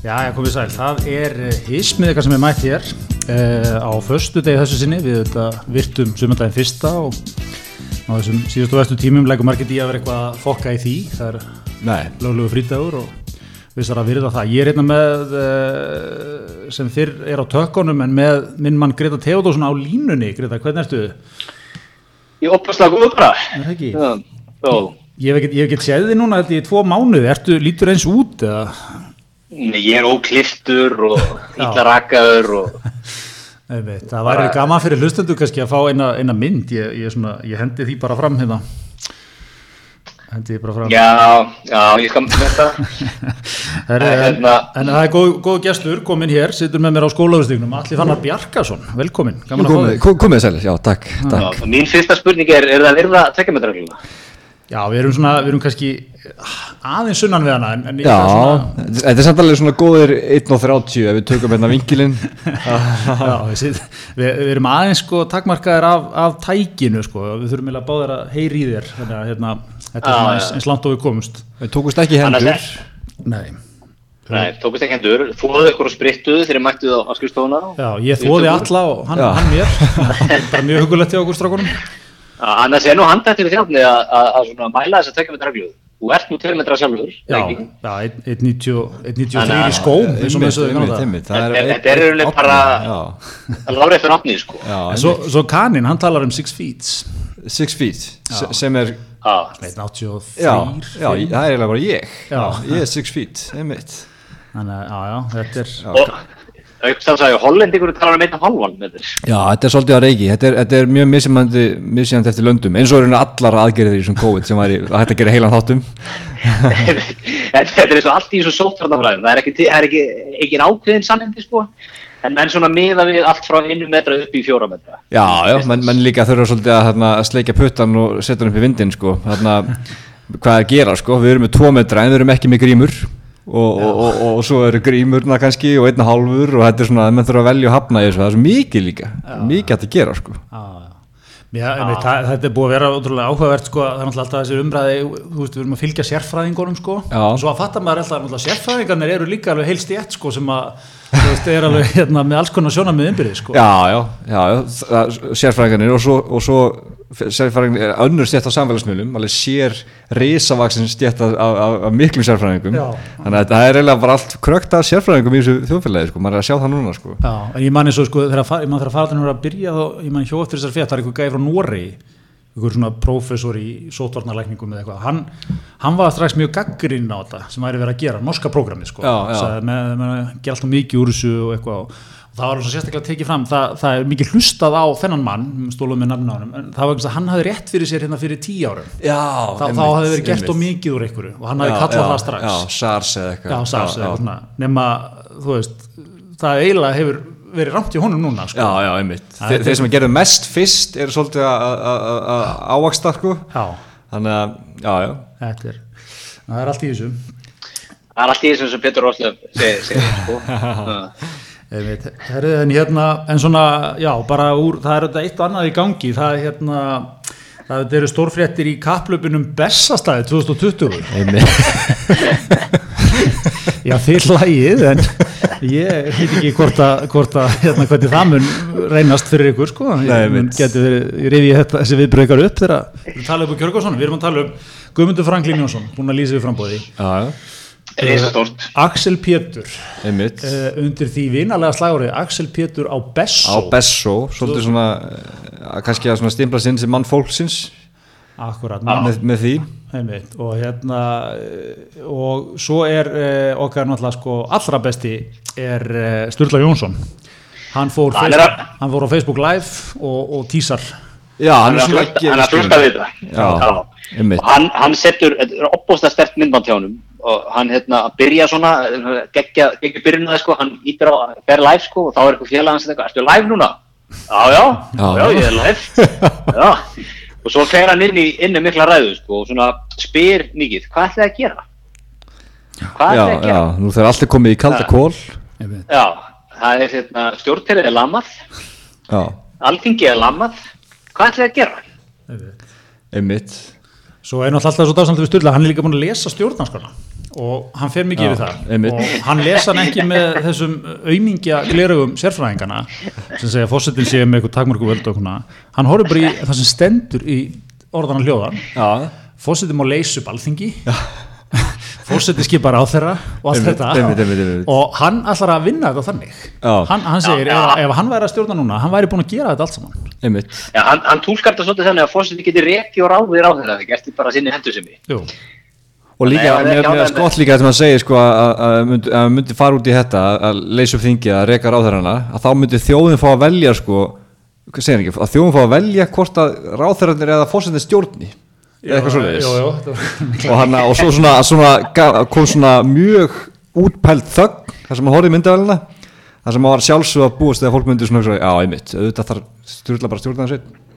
Já, ég komið sæl. Það er hismiðika sem er mætt hér uh, á förstu degi þessu sinni við þetta virtum sumandaginn fyrsta og á þessum síðustu og vestu tímum leggur margir í að vera eitthvað að fokka í því. Það er Nei, löglegu frítagur og við þarfum að virða það. Ég er hérna með uh, sem fyrr er á tökkunum en með minn mann Greta Theodósson á línunni. Greta, hvernig ertu? Ég opaslega góð bara. Er það ekki? Já, ég hef ekkert séð þið núna þetta í tvo mánuði. Ertu lítur eins út eða? Ég er ókliftur og Já. illa rakaður og það væri gaman fyrir hlustendur kannski að fá eina, eina mynd, ég, ég, svona, ég hendi því bara fram hérna hendi því bara fram já, já, ég skal með þetta. Herri, en, hérna- en það er góð, góð gestur komin hér, situr með mér á skólaugustígnum Alli Fannar Bjarkason, velkomin gaman að fá komið, komið sælir, já, takk, takk. Já, mín fyrsta spurning er, er það virða tekjametrarluna? Já, við erum svona, við erum kannski aðeins sunnan við hana en, en Já, svona, þetta er samt alveg svona góðir 1.30 ef við tökum hérna vinkilinn. Já, við, við, við erum aðeins sko takmarkaðir af, af tækinu sko, við þurfum eiginlega báðir að heyri í þér þannig að hérna, þetta er svona eins, eins langt og við komumst. Við tókust ekki hendur. Nei. Nei, tókust ekki hendur, þóðu ykkur og sprittuðu þegar mættuðu á, á skrifstofuna. Já, ég þóði alla og hann, hann mér. Bara mjög hugulegt hjá okkur strákunum Annars er nú handættir í þjálfni að, að, að svona mæla þessa tekjametrarlu. Þú ert nú 2 metra sjálfur, Já, ekki? já, 1.90 1.93 Þannig í að- skóm eins og með þessu Einmitt, það einmitt, Þetta er- einn bara- Það lári eftir náttni, sko. Svo, kaninn, hann talar um 6 feet. Six feet, se- sem er Já, 1.83 Já, það er eiginlega bara ég. Já. Ég er six feet, einmitt. Þannig að, já, já, þetta er og aukstans að hollendingur talar um einn og halvan með þess. Já, þetta er svolítið að reiki, þetta er, þetta er mjög misjandi eftir löndum, eins og eru allar aðgerðir í svona COVID sem væri að gera heilan þáttum þetta er eins og allt í þessu sóttvarnafræðum það er ekki, það er ekki, ekki ákveðin sannindi sko en menn svona miða við allt frá einu metra upp í fjóra metra Já, já, menn, menn líka þurfa svolítið að, hérna, að sleikja puttan og setja hann upp í vindin sko. þarna, hvað er að gera sko? við erum með tvo metra en við erum ekki með grímur og, og, og, og, svo eru grímurna kannski og einna hálfur og þetta er svona að menn þurfa að velja og hafna í þessu, það er svo mikið líka mikið hægt að gera sko. Já, já. Já, einmitt, það, þetta er búið að vera ótrúlega áhugavert sko, það er náttúrulega alltaf þessi umræði þú veist, við erum að fylgja sérfræðingunum sko Já. og svo að fatta maður alltaf náttúrulega sérfræðingarnir eru líka alveg heilst í ett sko sem að þú veist, er alveg hérna, með alls konar sjónamið innbyrðið sko Já, já, já, það- sérfræðingarnir og svo, og svo sérfræðingarnir, önnur stjætt á samfélagsmiðlum alveg sér risavaksin stjætt af, af, af miklum sérfræðingum Já. þannig að það er eiginlega bara allt krökt af sérfræðingum í þessu þjóðfélagi, sko, maður er að sjá það núna sko. Já, en ég man eins og sko, þegar fa- ég man þegar farðanur að byrja þá, ég man hjó eftir þessar það er einhver gæði frá Noregi, einhver svona prófessor í sótvarnarlækningum eða eitthvað, hann, hann var strax mjög gaggrinn á þetta sem væri verið að gera, norska prógrami sko, Já, já. Með, að gera alltaf mikið úr þessu og eitthvað. Og það var sérstaklega tekið fram, það, það er mikið hlustað á þennan mann, stóluð með nafn á hann, en það var einhvers að hann hafði rétt fyrir sér hérna fyrir tíu árum, Já, þá, þá hafði verið gert of mikið úr einhverju og hann hafði kallað það strax. Já, SARS eða eitthvað. Já, SARS eða eitthvað svona, nema, þú veist, það eiginlega hefur verið rámt í honum núna, sko. Já, já, einmitt Það Þe, er- Þeir sem gerðu mest fyrst eru svolítið að- að að- að ávaksta sko. Já, þannig að, já, já þetta er, það er allt í þessu. það er allt í þessum sem Petur Róslöf segir, segir sko. En hérna, en svona, já, bara úr, það er þetta eitt og annað í gangi, það er hérna, það eru stórfréttir í kapplöpunum Bessastæði 2020. Einmitt Já, þið hlægið, en ég veit ekki hvort að, hvort að, hérna, hvernig það mun reynast fyrir ykkur, sko. Nei, Ég geti verið, þetta, þessi viðbröðgar upp þegar við erum að tala á Kjörgásson, við erum að tala um Guðmundur Franklín Jónsson, búin að lýsa við frambóði, Já, já, risastórt Axel Pétur, uh, undir því vinalega slagurði, Axel Pétur á Á Bessó. Svolítið svona eh, kannski að svona stimpla sinn sem mann fólksins Akkurat, með, með því. Einmitt, og hérna eh, og svo er uh, okkar náttúrulega sko allra besti er uh, Sturla Jónsson. Hann fór, Hann er Facebook, að- hann fór á Facebook Live og, og tísar Já, hann hann er að svona hlusta- hann að hlusta við þetta Já, einmitt. og hann, hann setur opbósta stert myndband hjá honum. Og hann hérna að byrja svona geggja, geggja byrjun það sko, hann ítir á fer live sko og þá er eitthvað félag hans eitthvað, ertu live núna? Já, já, já, Já. já, ég er live. Já, og svo fer hann inn í, inn í mikla ræðu sko og svona spyr mikið, hvað ætlaði að gera? Hvað Já, ætlaði að já, gera? nú þegar allt er komið í kalda Já. kól. Já, það er hérna, stjórnterið er lamað, Já, alþingi er lamað, hvað ætlaði að gera? Einmitt. svo er náttúrulega alltaf svo dásamt við Sturla hann er líka búin að lesa stjórnarskona og hann fer mikið Já, yfir það. einmitt. og hann lesa hann ekki með þessum aumingja glerugum sérfræðingana sem segja að fórsetin sé með eitthvað takmörku völd og svona. Hann horfir bara í það sem stendur í orðana hljóðan. Já, fórsetin má leysa upp alþingi. Fórsetin skipar á þeirra og allt Einmitt, þetta. einmitt, einmitt, einmitt. og hann ætlar að vinna þetta þannig. Hann, hann segir Já, ef, já. ef hann væri að stjórna núna hann væri búin að gera þetta allt saman. Já, hann, hann túlkar þetta svolítið þannig að fórseti geti reki og ráðið á þeirra þegar eftir bara sinni hendur sem ég. Og líka, ánægður er skott líka sem að segja sko að að- að myndi, að myndi fara út í þetta að leysa upp þingið, að reka ráðherrana að þá myndi þjóðin fá að velja sko segir ekki, að þjóðin fá að velja hvort að ráðherranir eða fórsetin stjórni eða eitthvað var- og, hana, og svo svona, svona kom svona mjög útpælt þögn þar sem að horfði myndavælina þar sem að var sjálfsög að búast þegar fólk myndi svona já, einmitt, auðvitað þarf bara stjórna þessi Akkúrat. Þú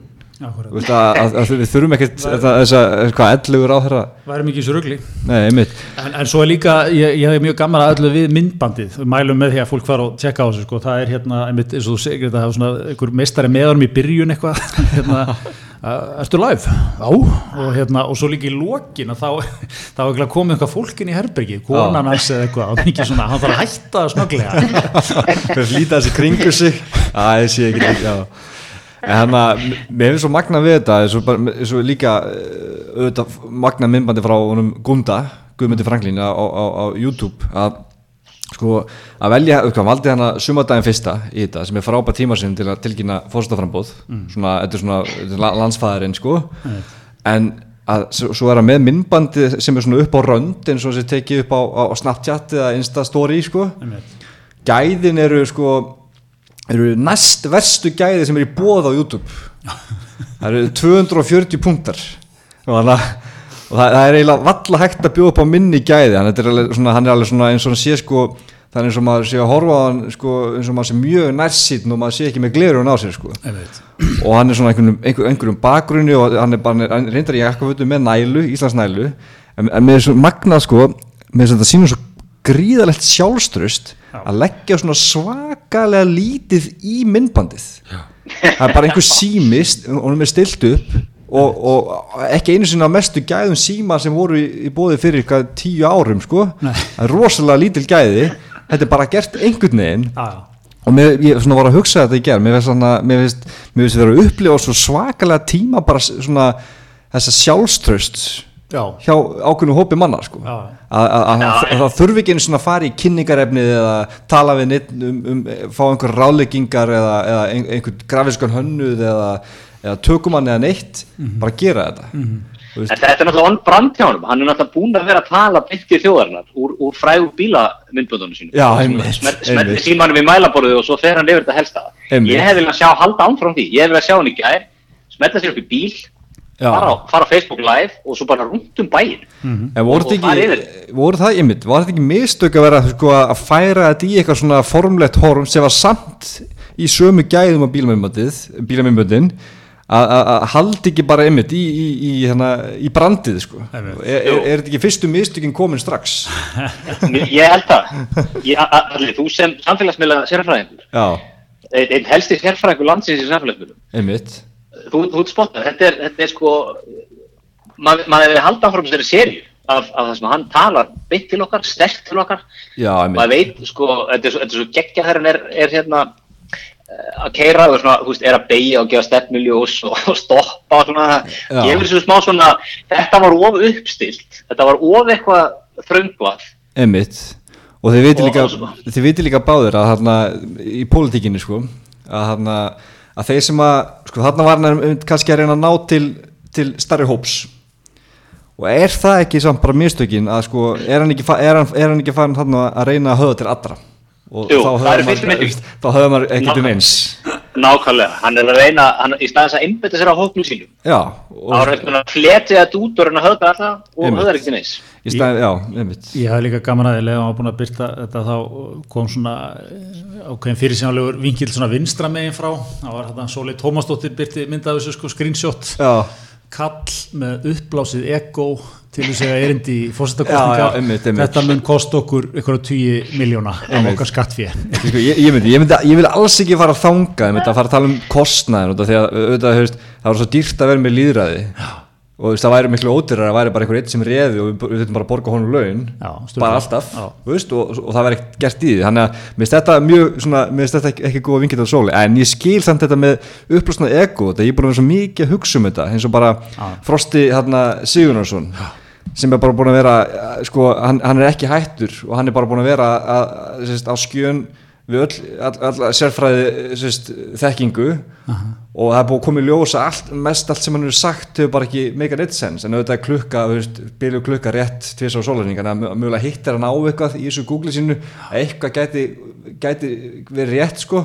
veist að, að, að við þurfum ekkert þetta- þessa, hvað, ellugur ráðherra. Væri mikið nei, einmitt. En, en svo er líka, ég, ég hef mjög gaman að öllu við myndbandið, mælum með því að fólk fara og tjekka á þessu, sko, það er hérna einmitt, eins og þú segir þetta, það er svona einhver meistari meðanum í byrjun eitthvað. Hérna, að, ertu live? Já og hérna, og svo líka í lokin að þá, þá komið eitthvað fólkin í herbergi konan hans eða eitthvað, svona hann þarf að hætta snögglega fyrir flýta þessi kringu sig. Að en hann að mér finnst svo magna við þetta eins og, bara, eins og líka eh, auðvitað magna myndbandi frá honum Gunda Guðmundi Franklín á, á, á YouTube að sko að velja, hvað valdi hann að sumardaginn fyrsta í þetta sem er frábært tíma sinn til að tilkynna fórstaframbóð svona, þetta er svona þetta er la- landsfæðarinn sko. En að svo er hann með myndbandi sem er svona upp á rönd eins og þessi tekið upp á, á Snapchat eða Instastory sko. Einmitt. gæðin eru sko eru næst verstu gæði sem er í bóð á YouTube. Það eru 240 punktar og, hana, og það, það er eiginlega valla hægt að bjóða upp á minni gæði. Hann er alveg svona, hann er alveg svona eins og hann sé sko það er eins og maður sé að horfa á hann sko, eins og maður sé mjög nærsýtn og maður sé ekki með glerun á sér sko. Og hann er svona einhverjum, einhver, einhverjum bakgrunni og hann er bara, reyndar eitthvað veitum með nælu, Íslands nælu en, en með þessu magnað sko með þess að þetta sínum svo gríðalegt sjálfströst að leggja svona svakalega lítið í myndbandið. Það er bara einhver sími st- og hann er stilt upp og, og ekki einu sinni á mestu gæðum síma sem voru í, í bóði fyrir eitthvað tíu árum sko. Nei. það er rosalega lítil gæði. Þetta er bara gert einhvern veginn. Já, já. og mér, ég svona var að hugsa þetta í gerð mér finnst vera að upplifa svo svakalega tíma bara svona þessa sjálfströst Já. hjá ákveðnu hópi manna sko. Að að- að- að það þurfi ekki einu svona að fara í kynningarefnið eða tala við neitt um, um fá einhver ráðleggingar eða, eða ein- einhvern grafiskan hönnuð eða, eða tökumann eða neitt bara gera þetta Þú veist, Þetta, þetta er náttúrulega on-brand hjá honum, hann er náttúrulega búin að vera að tala beint til þjóðarinnar úr, úr frægu bílamyndböndunum sínum. Já, einmitt, Smerti smer, einmitt. símanum í mælaborðu og svo fer hann yfir þetta helsta. Einmitt. Ég hef viljað sjá halda ánfram því, ég hef viljað sjá hann í gær, smetla sér upp í bíl. Fara á, fara á Facebook live og svo bara rúnt um bæinn. En voru Og- þetta og fara ekki, voru það einmitt, var þetta ekki mistök að vera sko, að færa þetta í eitthvað svona formlegt horm sem var samt í sömu gæðum á bílamöndið, bílamöndin að að- að haldi ekki bara einmitt í, í, í, hérna, í brandið sko. Er, er, er þetta ekki fyrstu mistökin komin strax? Ég held það. Ég, allir, þú sem samfélagsmiðla sérfræðingur, Já, einn ein helsti sérfræðingur landsins í samfélagsmiðlum, einmitt. Þú, þú ert spottað, þetta er, þetta er sko, maður mað hefur haldið áfram þessari serju af, af það sem hann talar beint til okkar, sterkt til okkar, Já, maður veit sko, þetta er svo, þetta er svo geggja þegar hann er, er hérna eh, að keira og svona, þú veist, er að beigja og gefa stefnuljós og, og stoppa og svona, Já. gefur svo smá svona, þetta var of uppstilt, þetta var of eitthvað þröngvað, Einmitt. Og þið viti Og- líka, líka báðir að hérna í pólitíkinni sko, að hérna að þeir sem að, sko þarna var hann kannski að reyna að ná til, til starri hóps. Og er það ekki samt bara mistökin að sko er hann ekki, er hann, er hann ekki farin þarna að reyna að höfða til allra og Jú, þá það fyrstu maður, ekkert um eins nákvæmlega, hann er að reyna, hann, í staðins að einbetta sér á hóknum sínum, já, er og hann að fletja þetta út og reyna að höfða alla og höfða ekki neins. í stæð, já, einmitt. Ég hafði líka gaman að lega að var búin að byrta þetta þá kom svona eh, ákveðin fyrirsjónalegur vinkil svona vinstra megin frá. Það var þetta Sólei Tómasdóttir byrti myndaði þessu sko screenshot. Já, kall með uppblásið ego til þess að erindi í Já, já, einmitt. þetta mun kosta okkur ykkur tíu miljóna af Einmitt. okkar skattfé. Sko, ég, ég, myndi, ég, myndi, ég vil alls ekki fara að þanga að fara að tala um kostnæðin af að auðvitað, veist, það var svo dýrt að vera með líðræði og þú veist, það væri miklu ódýrar að væri bara einhver eitt sem reði og við, þurfum bara að borga honum laun. Já, bara alltaf Já. veist, og, og það væri ekkert gert í því. Þannig að mér finnst þetta mjög svona, mér finnst þetta ekki, ekki góða vingið á sóli. En ég skil samt þetta með upplösna ego þetta ég er búin að vera svo mikið að hugsa um þetta eins og bara Frosti hérna, Sigurnarsson sem er bara búin að vera eh, sko, hann, hann er ekki hættur og hann er bara búin að vera að, að, sérst, á skjön við öll, all, all, sérfræði sérst, þekkingu. Og það er búið að koma í ljós að allt, mest allt sem hann hefur sagt hefur bara ekki make a net sense. En auðvitað er klukka, byrju klukka rétt tvís á sólarning, en að mjögulega hittir hann á eitthvað í þessu Google sínu að eitthvað gæti, gæti verið rétt sko,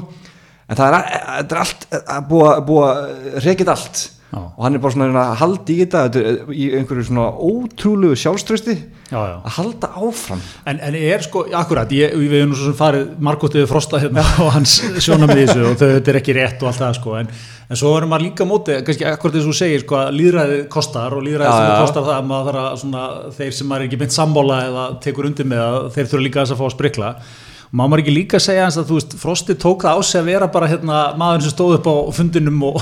en það er, það er allt að búa, búa reykit allt Já. og hann er bara svona að halda í þetta er í einhverju svona ótrúlegu sjálfströsti Já, já. að halda áfram En, en er sko, akkurat, ég, við hefum nú svo sem farið margóttið frosta hérna og hans sjónamið þessu og þau, þetta er ekki rétt og allt það sko, en, en svo erum maður líka á móti, kannski akkurat þess að þú segir sko að líðræðið kostar og líðræðið Já, sem já. kostar það að maður þarf að svona, þeir sem maður er ekki mynd sammála eða tekur undir með að þeir þurfa líka þess að fá að sprikla og maður ekki líka segja hans að þú veist, Frosti tók það á sig að vera bara hérna maður sem stóð upp á fundinum og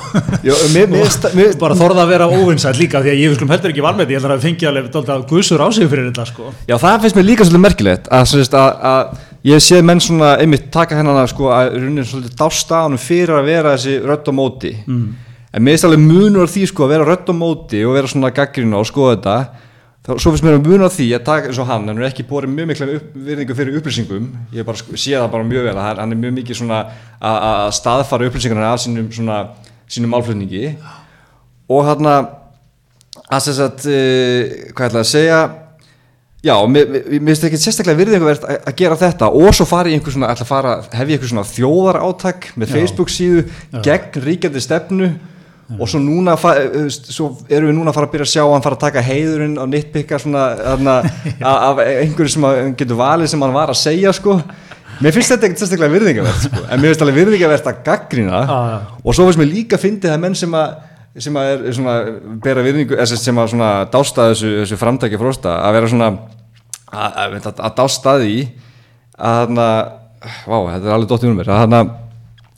Já, mér- mér- og mér- bara þorða að vera óvinsætt líka því að ég skulum heldur ekki valmeti, ég heldur að fengi alveg guðsur á sig fyrir þetta sko Já, það finnst mér líka svolítið merkilegt að, sagt, að, að ég sé menn svona einmitt taka hennan að sko að raunin svolítið dásta á hann fyrir að vera þessi rödd á móti mm. en mér finnst alveg munur á því sko að vera rödd á móti og vera svona gaggrinu og skoða þetta þá, svo finnst mér að munur á því að taka eins og hann hann er ekki borið mjög mikla upp, virðingu fyrir upplýsingum. Ég bara sko, sé það bara mjög vel að hann- er mjög mikið svona að, að staðfara upplýsingarna af sínum svona sínum málflutningi. Og hann að að þess að, hvað ætla að segja? Já, mér finnst ekki sérstaklega virðinguvert að að gera þetta og svo fara í einhver svona, ætla að fara, hef ég einhver svona þjóðar átak með Facebook síðu gegn ríkjandi stefnu og svo núna, eh, veist, svo erum við núna að fara að byrja að sjá hann fara að taka heiðurinn og nitpicka svona þarna, a- af einhverju sem hann getur valið sem hann var að segja sko. Mér finnst þetta ekkert sérstaklega virðingavert sko, en mér finnst alveg virðingavert að gaggrina Já, já. og svo finnst mér líka að menn sem að sem að er svona bera virðingu eða sem að svona dásta þessu, þessu framtæki frósta að vera svona að, að, að, dásta því að þarna vá, þetta er alveg dóttið um mér að þarna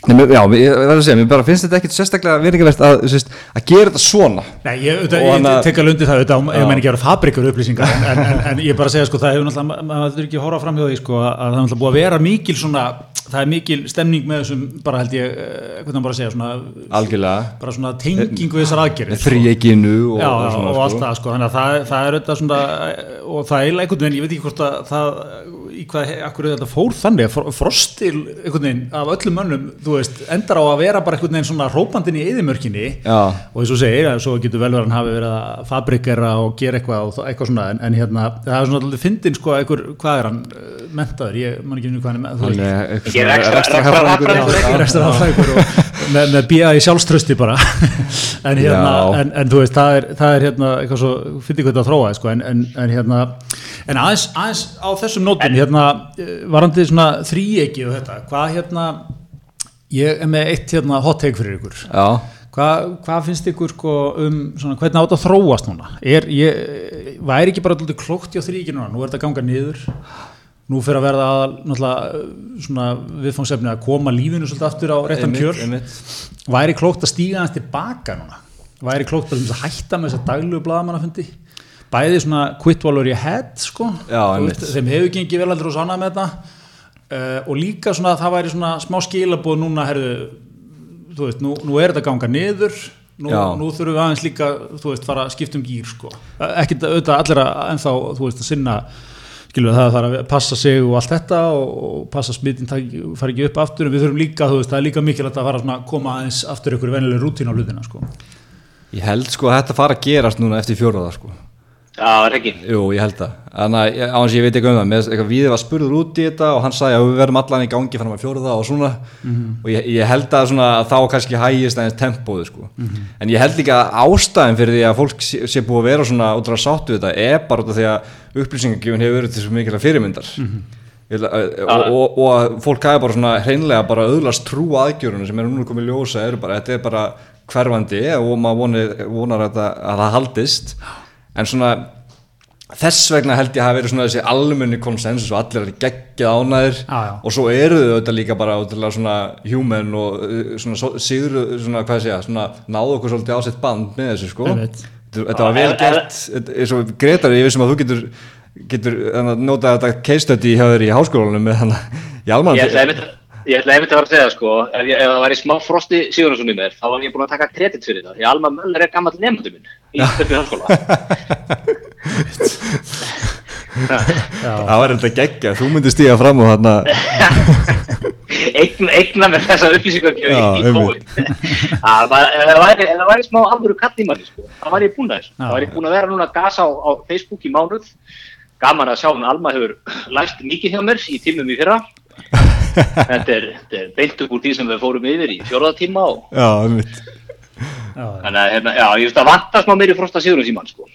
Nei, Já, ég verður að segja, mér bara finnst þetta ekkert sérstaklega virðingavert að, að gera þetta svona Nei, ég, ég, hann að- tek alveg undir það auðvitað, ég menn ekki að vera fabrikur upplýsingar en, en, en, en ég bara segja sko, það hefur náttúrulega ma- maður þurfi ekki að horfa fram hjá því sko, að það er náttúrulega búið að vera mikil svona það er mikil stemning með þessum bara held ég, eh, hvernig bara að segja svona, algjörlega bara svona tengingu þessar aðgerðir sko. þríeginu og, Já, og og allt sko. það sko, þannig að það, það er auðvitað svona og það er í hvað, akkur þetta fór þannig að fro- frostil einhvern veginn af öllum mönnum, þú veist, endar á að vera bara einhvern veginn svona rópandinn í eðimörkinni og eins og segir, að svo getur vel verið að hann hafi verið að fabrikera og gera eitthvað og eitthvað svona, en, en hérna, það er svona alltaf fyndin sko, einhver, hvað er hann, eh, mentaður, ég man ekki einu hvað hann er þú veist, er Ég er ekstra- með, með bíða í sjálfströsti bara. En hérna, en, en þú veist það er, það er hérna eitthvað svo, fyrir en, aðeins, aðeins á þessum nótum hérna, eh, varandi svona þríegi og þetta, hvað hérna ég er með eitt hérna hot take fyrir ykkur Já, Hvað, hvað finnst ykkur sko um svona, hvernig átt að þróast núna? Er, ég, væri ekki bara alltaf klókt í á þrýki núna? Nú er þetta að ganga niður nú fyrir að verða að náttúrulega svona viðfangsefni að koma lífinu svolítið aftur á réttan einmitt. væri klókt að stíga hans tilbaka núna væri klókt að, hætta með þess að daglu bladamannafundi bæði svona quit while you're ahead sko. Þeim hefur gengið vel aldrei og sannað með þetta uh, og líka svona að það væri svona smá skilabóð núna herðu, þú veist, nú, nú er þetta að ganga niður. Nú, nú þurfum við aðeins líka þú veist, fara að skipta um gýr sko. Ekkert auðvitað allir að ennþá þú veist, að sinna skilur það þarf að passa sig og allt þetta og, passa smittin fara ekki upp aftur. En við þurfum líka, þú veist, það er líka mikilvægt að fara að koma aðeins aftur ykkur venjuleg rútín á hlutina sko. Ég held sko að þetta fara að gerast núna eftir fjóraða sko Já, Regi. Jú, ég held það. Þannig að ég- á hans ég veit ekki um það með eitthvað við var spurður út í þetta og hann sagði að við verðum allan í gangi fram að fjóraða og svona. Og ég, ég held að, svona, að þá kannski hægist aðeins tempóðu sko. En ég held líka að ástæðin fyrir því að fólk sé, sé búið að vera svona útrúlega sáttu við þetta er bara út af því að upplýsingagjöfun hefur verið til svo mikilvæg fyrirmyndar. Ég held að- og, og, og að fólk hafi bara svona hreinlega bara öðlast trú aðgjörunum sem eru núna komið í ljósa eru bara, þetta er bara hverfandi og maður vonar að, það- að það haldist en svona þess vegna held ég að hafa verið svona þessi almenni konsensus og allir er geggjað ánæðir Já, já. og svo eru þau auðvitað líka bara svona human og uh, svona sigru, svona hvað sé ég, svona náðu okkur svolítið á sitt band með þessu sko. Þetta var vel gert, er svo Gretar, ég vissum að þú getur, getur þannig að nota þetta case study hjá þér í háskólanum með þannig í almann Ég ætla einmitt að vera að segja sko, ef, ég, ef það væri smá frosti Sigurðarsson í mér, þá var ég búin að taka kredit fyrir það. Því Alma Möller er gammal nefndu minn í Stöfni Háskóla. það var þetta geggja, þú myndir stíga fram og þarna Eigna, eigna með þessa upplýsingargjöf Já, í. COVID. Það það væri, það væri smá alvöru kall í manni, sko, þá var ég búin að þessu. Það var ég búin að vera núna að gasa á, á Facebook í mánuð. Gaman að sjá hún Alma hefur læst mikið hjá mér í tímum í fyrra. Þetta er, þetta er beint upp úr því sem við fórum yfir í fjórða tíma og já, einmitt Já, Þannig að, hérna, já, ég veist að vanta smá meiri frosta síman, sko.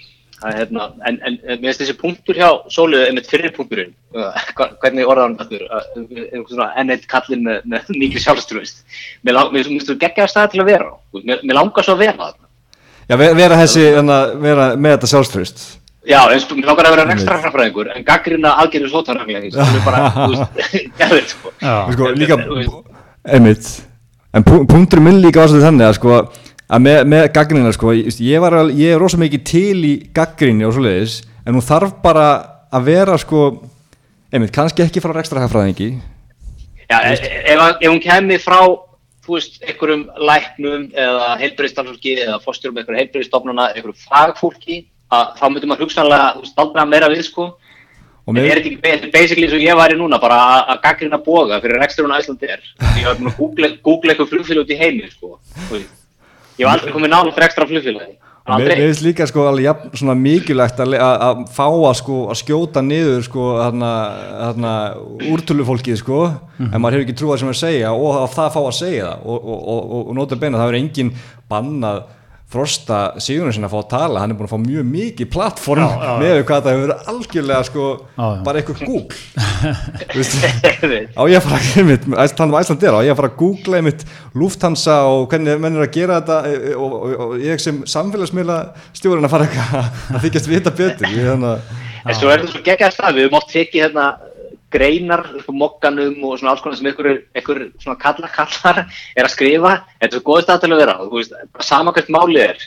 Það er, hérna, en, en, en mér finnst þessi punktur hjá Sólu, einmitt fyrir punkturinn, uh, hva- hvernig orðar hann þetta, einhvern svona N1 kallinn með, með mikil sjálfströðist. Mér, mér finnst þú geggjaða stað til að vera Mér, mér langar svo að vera. Já, ve- vera þessi, þannig að vera með þetta sjálfströst Já, eins og mér langar að vera rekstra fræðingur, en gaggrina aðgerðu sótaranglega, það er bara, þú veist, gerðið, sko. já, sko, líka, einmitt en punkturinn minn líka var svolítið þannig að sko að með, með gaggrina sko ég, ég, var, al- ég er rosa mikið til í gaggrinni og svoleiðis en hún þarf bara að vera sko einmitt, kannski ekki frá rekstra hagfræðingi Já, e- e- ef, ef hún kemur frá, þú veist, einhverjum læknum eða heilbreyðstaflfólki eða fórstjórum einhverjum heilbreyðstofnuna, einhverjum fagfólki, að þá myndum maður hugsanlega, þú veist, aldrei að meira við, sko. og En er þetta ekki ba- basically eins og ég væri núna, bara að- gaggrina boga fyrir reksturinn á Íslandi er. Ég var búin að googla, eitthvað flugfélag út í heimi, sko. Þú veist. Ég var aldrei komið nála fyrir ekstra flugfélagi. mér, finnst líka sko alveg jafn, svona mikilvægt að, að, fá að sko að skjóta niður sko þarna, þarna úrtölufólkið sko. En maður hefur ekki trúið sem að segja og að það fá að segja það og, og, og, og, nota beina það er engin bannað frosta Sigurinn sinna að fá að tala, hann er búin að fá mjög mikið plattform með hvað það hefur verið algjörlega sko Já, já. bara eitthvað Google. Á ég að fara einmitt, þannig að Æsland er á ég að fara að googla einmitt Lufthansa og hvernig menn er að gera þetta e, og, og, og ég sem samfélagsmiðla stjórn að fara að þykjast vita betur ég, þannig að En svo er þetta svo geggjað stað, við höfum oft tekið hérna greinar mokkanum og svona alls konar sem ykkur, ykkur svona kalla kallar er að skrifa, þetta er svo góð stað til að vera þú veist, sama hvert málið er,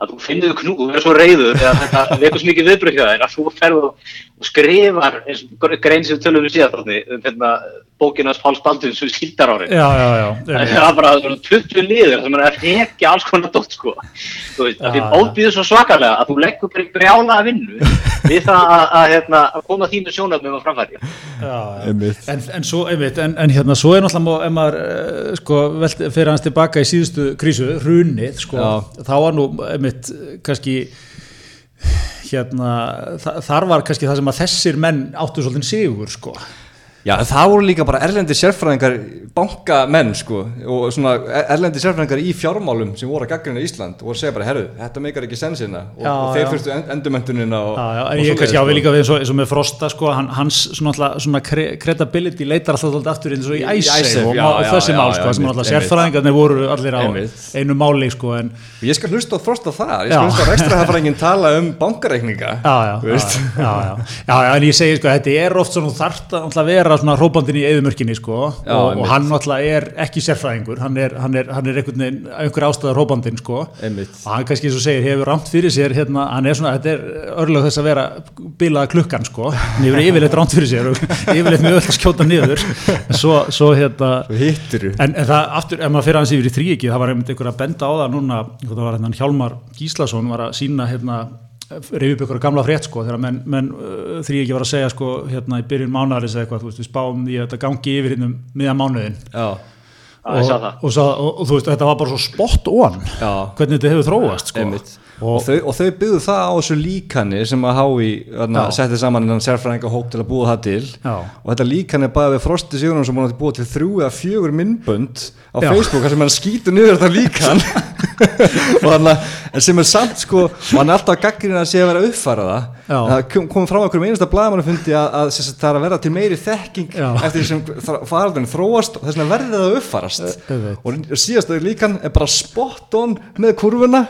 að þú finnur knú, þú verður svo reyður eða þetta vekur svo mikið þér að þú ferð og, og skrifar eins og grein sem tölum við síðan þarna, um hérna, bókina Páls Baldvin sem skildar árin. já, já, já, Það er bara svona 20 liður sem er að rekja alls konar dótt sko. Þú veist, því Já. óbýður svo svakalega að þú leggur bara í brjála að vinnu við það að, að, hérna, að koma þínu sjónafnum að framfæri. En, en svo, einmitt, en, en hérna, svo er náttúrulega, ef maður, uh, sko, velt, fyrir hans tilbaka í síðustu krísu, hrunið, sko, þá var nú, einmitt, kannski, hérna, þa þar var kannski það sem að þessir menn áttu svolítið sigur, sko. Já, það voru líka bara erlendi sérfræðingar, bankamenn sko, og svona erlendi sérfræðingar í fjármálum sem voru að gaggrina Ísland og voru að segja bara, herru, þetta meikar ekki sensina og, Já, og þeir fyrstu end, endurmentunina og, Já, og ég kannski á við sko. líka við eins og, eins og með Frosta, sko, hans svona, svona cre credibility leitar alltaf alltaf aftur eins og í Í- í æsef og, þessi mál, sko, sem alltaf sérfræðingarnir voru allir á einu máli, sko, en Ég skal hlusta á frost á það, ég skal hlusta á rekstrahafræðingin tala um bankareikninga já, já, já, en ég segi sko, þetta er oft svona, þú þarft að náttúrulega vera svona hrópandinn í eðumörkinni sko, Já, og, og hann náttúrulega er ekki sérfræðingur, hann er, hann er, hann er einhvern veginn, einhver ástæða hrópandinn sko, Einmitt. og hann kannski eins og segir, hefur rámt fyrir sér, hérna, hann er svona, þetta er örlög þess að vera bilaða klukkan sko, hann hefur yfirleitt rámt fyrir sér og yfirleitt mjög öll að skjóta niður, en svo, svo hérna, Svo En, en það aftur, ef maður fyrir hans yfir í þríegi, það var einmitt einhver að benda á það núna, hérna Hjálmar Gíslason var að sína hérna, reyfi upp ykkur gamla frétt sko, þegar menn, menn uh, þríegi var að segja sko, hérna í byrjun mánaðarins eða eitthvað, þú veist, við spáum því að þetta gangi yfir hérna miðan mánuðin og, það. og, og, og, og þú veist, þetta var bara svo spot on Já. hvernig þetta hefur þróast sko. einmitt og, og, þau, og þau byggðu það á þessu líkani sem að hái setti saman innan sérfræðinga hóp til að búa það til Já. og þetta líkani er bara við Frosti Sigurðum sem að búa til þrjú eða fjögur myndbönd á Já. Facebook sem hann skýtur niður þetta líkan að en sem er samt sko og hann er alltaf að gaggrina að sé að vera að það kom, kom frá einhverjum einasta blaðmann fundi að, að, að það er að vera til meiri þekking Já. eftir því sem faraldurinn þróast og þess vegna verði það að Auðvitað. og síðast líkan er bara spot on með kurvuna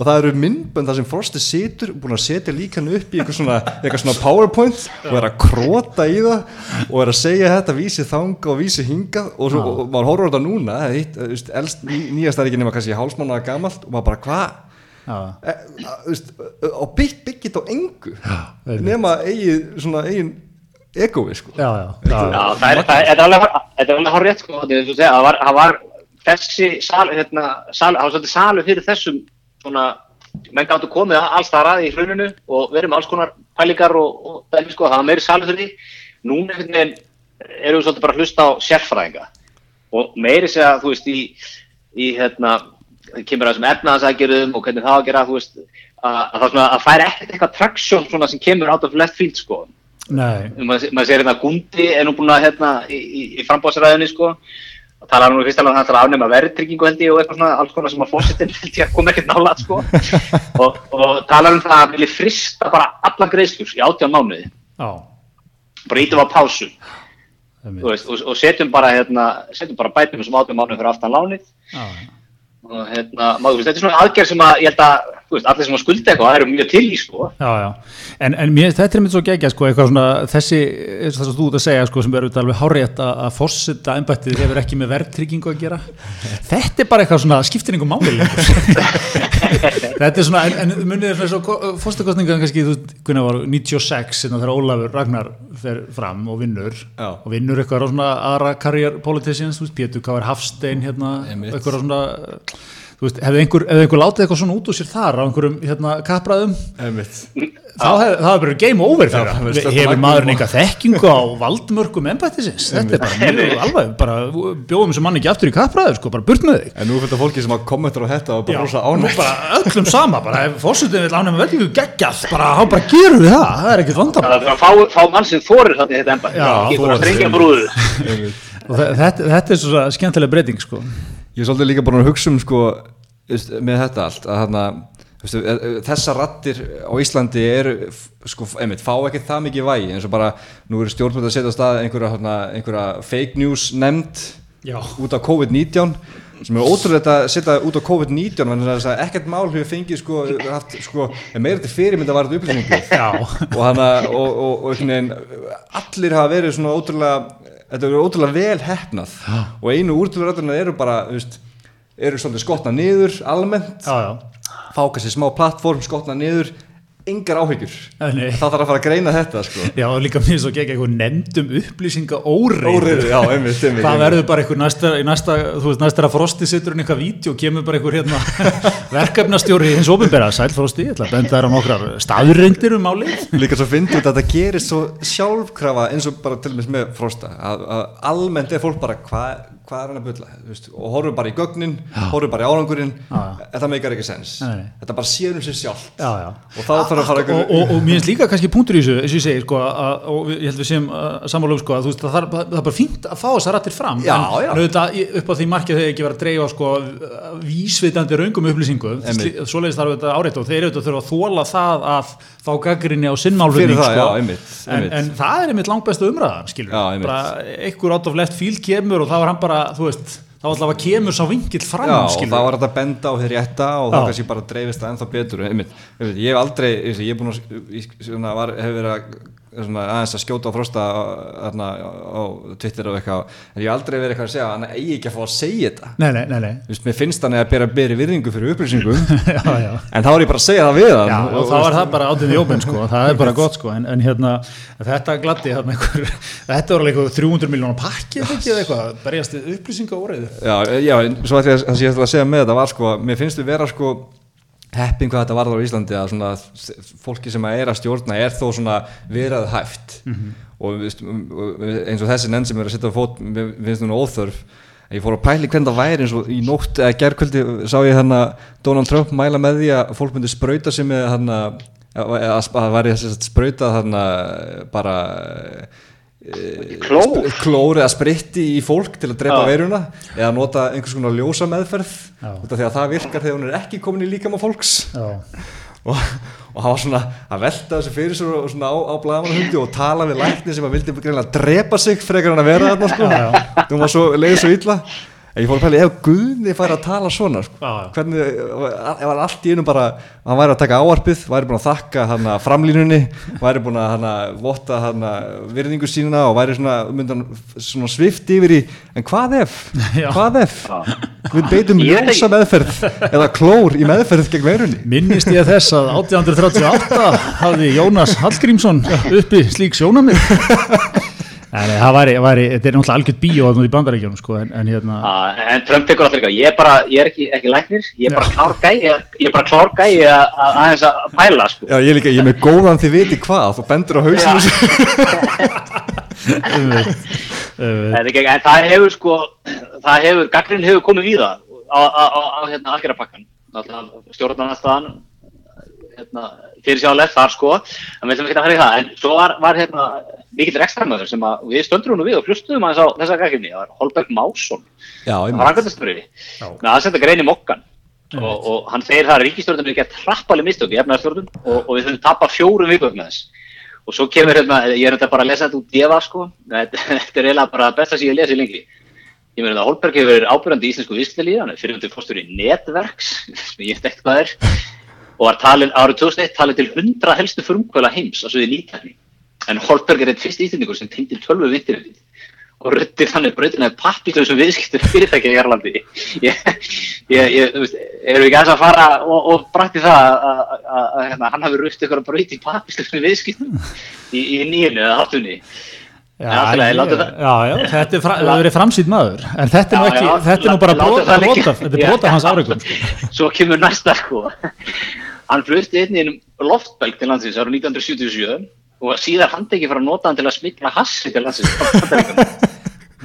og það eru myndbönd þar sem Frosti situr búin að setja líkanu upp í eitthvað svona, eitthvað svona powerpoint og er að krota í það og er að segja þetta vísi þanga og vísi hingað. Og, svo, og maður horfur á þetta núna þú veist, elst, ný, nýjast er ekki nema kannski hálsmánaða gamalt og maður bara hvað Já. e, a- þú veist, á bygg, byggit á engu. Einmitt. nema eigin, svona eigin egovi sko. Já, já, Já, já, það er, það er, alveg, þetta alveg hár rétt, sko, að það var, þessi sal, hérna, sal, það var svolítið salu fyrir þessum svona, menn gáttu komið alls það ræði í hruninu og verið með alls konar pælingar og, og dæmi, sko, það var meiri salu fyrir því. Núna erum við svolítið bara að hlusta á sérfræðinga. Og meiri segja, þú veist, í, í hérna, það kemur að þessum efnaðansækjurðum og hvernig það að gera, þú veist, að, að það svona, að færa ekkert eitthvað traksjón svona sem kemur of left field, sko. Nei, maður maður sér hérna Gundi er nú búin að hérna í, í, í frambóðsræðinni sko og tala nú fyrst alveg um það að afnema verðtryggingu held ég og eitthvað svona alls konar sem að fórsetin held ég að koma ekkert nála sko. Og, og tala um það að vilja frista bara alla greiðslur í átján mánuði. Já, bara ítum á pásu. Veist, og, og setjum bara hérna, setjum bara bætum þessum átján mánuði fyrir aftan lánið. Já, og hérna, maður, veist, þetta er svona aðgerð sem að ég held að, veist, allir sem að skulda eitthvað það eru mjög til í sko. Já, já, en, en mér, þetta er mitt svo gegja sko, eitthvað svona, þessi, þess að þú ert að segja sko, sem er auðvitað alveg hárétt að, að fórseta embættið hefur ekki með verðtryggingu að gera. Þetta er bara eitthvað svona skiptinningu máli þetta er svona, en, en munið er svona svo fórstakostninga kannski, þú veist, hvernig var 96, hérna þegar Ólafur Ragnar fer fram og vinnur. Já. og vinnur eitthvað á svona aðra career politicians, þú veist, Pétur K.R. Svona þú veist, hefði einhver, hefði einhver látið eitthvað svona út úr sér þar á einhverjum hérna kapraðum? Þá hefði það hefði bara game over Já, fyrir það hefur á maðurinn eitthvað þekkingu á valdmörkum embættisins? Þetta er bara mjög alveg bara bjóðum sem mann ekki aftur í kapraður sko, bara burt með þig. En nú er þetta fólki sem að kommentar á þetta og bara rosa ánægt. bara öllum sama bara ef fórsetin vil ánægum velju geggjað bara, þá bara gerum við það, það er ekkert vandamál. Það er að fá, fá og þe- þetta, þetta er svo skemmtileg breyting sko. Ég er svolítið líka búin að hugsa um sko, með þetta allt að þarna, e- e- þessar rattir á Íslandi eru sko, einmitt, fá ekki það mikið vægi eins og bara nú eru stjórnmjöld að setja á stað einhverja, þarna, einhverja fake news nefnd Já. út af COVID-19 sem er ótrúlega að setja út á COVID-19 en þess að ekkert mál hefur fengið sko, haft, sko, meira til fyrirmynda varð upplýsingu og, hana, og, og, og allir hafa verið svona ótrúlega þetta verið ótrúlega vel hefnað og einu úrtöðuröðurinn eru bara veist, eru svolítið skotna niður almennt, já, já. fá kannski smá plattform skotna niður, engar áhyggjur. Það þarf að fara að greina þetta sko. Já, og líka mér svo geggjað eitthvað nefndum upplýsinga óriður það verður bara einhver næsta, næsta þú veist, næsta að Frosti setur hún eitthvað vídeo og kemur bara einhver hérna verkefnastjóri hins ofinbera, sæl Frosti, ég ætla að benda þær á nokkrar staðurreyndir um málið. Líka svo fyndið að þetta gerist svo sjálfkrafa eins og bara til og með frosta að, að almennt er fólk bara hvað hva er hann að veist, og horfum bara í gögnin, horfum bara í árangurinn Já. það meikar ekki sens Nei, þetta bara sér um sér sjálft já, já. og þá þarf að fara og, og, og mér finnst líka kannski punktur í þessu eins og ég segi, sko, að, og ég held við séum sammála um, sko, að þú veist, það, þarf- það er bara fínt að fá þessar rættir fram, Já, en já. auðvitað upp á því markið þegar ekki vera að dreifa sko, vísvitandi raungum upplýsingum Einmitt. svoleiðis þarf þetta áreitt og þeir auðvitað þurfa að þóla það að fá gaggrinni á það, sko. já, en, einmitt. en það er einmitt langt besta umræðan skilur, Já. Bara þú veist þá allavega kemur sá vingill fram Já, og það var að benda á þeir rétta og þá kannski bara dreifist það ennþá betur. Ég hef aldrei, ég hef búin að hef verið að aðeins að skjóta á frosta þarna, á Twitter og eitthvað en ég hef aldrei verið eitthvað að segja að hann eigi ekki að fá að segja þetta nei, nei, nei, nei. Þú veist, mér finnst hann að bera beri virðingu fyrir upplýsingum já, já en þá er ég bara að segja það við hann Já, og þá er það bara átið í ópenn sko, það er bara gott sko, en, en hérna þetta gladdi hérna einhver, þetta var alveg eitthvað 300 miljónar pakki eða eða eitthvað, berjast við upplýsinga óreiðu. Já, já, svo ætla ég að að segja með þetta var sko, mér finnst við vera sko heppin hvað þetta varðar á Íslandi að svona fólki sem að er að stjórna er þó svona verað hæft. Við veist, og eins og þessi nenn sem er að setja á fót, mér finnst hún óþörf. En ég fór að pæli hvernig það væri eins og í nótt eða gerkvöldi sá ég hann að Donald Trump mæla með því að fólk myndi sprauta sig með hann að að það væri þess að sprauta hann bara Kló? Sp- klór eða spritti í fólk til að drepa veiruna eða nota einhvers konar ljósa meðferð að það virkar þegar hún er ekki komin í líkama fólks. Já, og, og hann var svona að velta þessu fyrir sér og svona á, á blagamannahundi og tala við lækni sem að vildi greinlega drepa sig frekar hann að vera þarna sko. Það var svo leiðið svo illa En ég fór að pæla, ef Guðni fær að tala svona sko, Já, já. hvernig, ef hann allt í einu bara, hann væri að taka áarpið, væri búin að þakka hana framlínunni, væri búin að hana votta hana virðingu sínuna og væri svona, myndi hann svona svift yfir í, en hvað ef, Já. hvað ef, við beitum ljósa meðferð eða klór í meðferð gegn veirunni. Minnist ég þess að 1838 hafði Jónas Hallgrímsson uppi slík sjónamið Nei, nei, það væri, væri, þetta er náttúrulega algjört bíó þarna í bandaríkjunum sko, en, en hérna, Ah, en Trump tekur alltaf líka, ég er bara, ég er ekki, ekki læknir, ég er bara klár gæi, ég er bara klár gæi að að- aðeins að pæla, sko. Já, ég er líka, ég er með góðan þið viti hvað, þú bendur á hausinu en það hefur sko, það hefur, gaggrinn hefur komið í það á, á, á, á hérna aðgerðarpakkan, stjórnarnarstaðan, hérna, fyrir sjálflegt þar sko, en við ætlum ekki að fara í það, en svo var, var hérna mikill rekstramöður sem að við stöndrum nú við og hlustuðum aðeins á þessa gaggrinni, það var Holberg Másson, Já. með aðsenda grein í mokkan. Og, og hann segir það að ríkistjórnum er ekki að trappalega mistök í efnaðarstjórnum og, og við þurfum tappa fjórum vikum með þess. Og svo kemur hérna, ég er þetta bara að lesa þetta út djefa sko, þetta, þetta er eiginlega bara besta sem ég lesi lengi. Ég meina þetta Holberg hefur verið ábyrjandi í íslensku er fyrirhundi fórstur í netverks sem ég veit ekkert hvað er og var talin, árið 2001 talin til 100 helstu frumkvöla heims á sviði nýtækni en Holberg er eitt fyrst íslendingur sem tengdi tölvu vintirinn og rutti þannig brautina pappíklausum viðskiptum fyrirtækja í Erlandi ég, ég, ég, þú veist, erum við ekki aðeins að fara og, og brætti það að- hérna, hann hafi rutt ykkur að braut í pappíklausum viðskiptum í, í nýjunu eða áttunni Já, Já, já, já, þetta er, er verið framsýtt maður en þetta er nú Já, ekki, já, þetta er nú bara brota, liggja. brota, þetta er Já. brota hans áreikun sko. svo kemur næsta sko hann flutti einnig um loftbelg til landsins árið 1977 og síðar handekki fyrir að nota hann til að smikla hassi til landsins. Bandaríkjunum.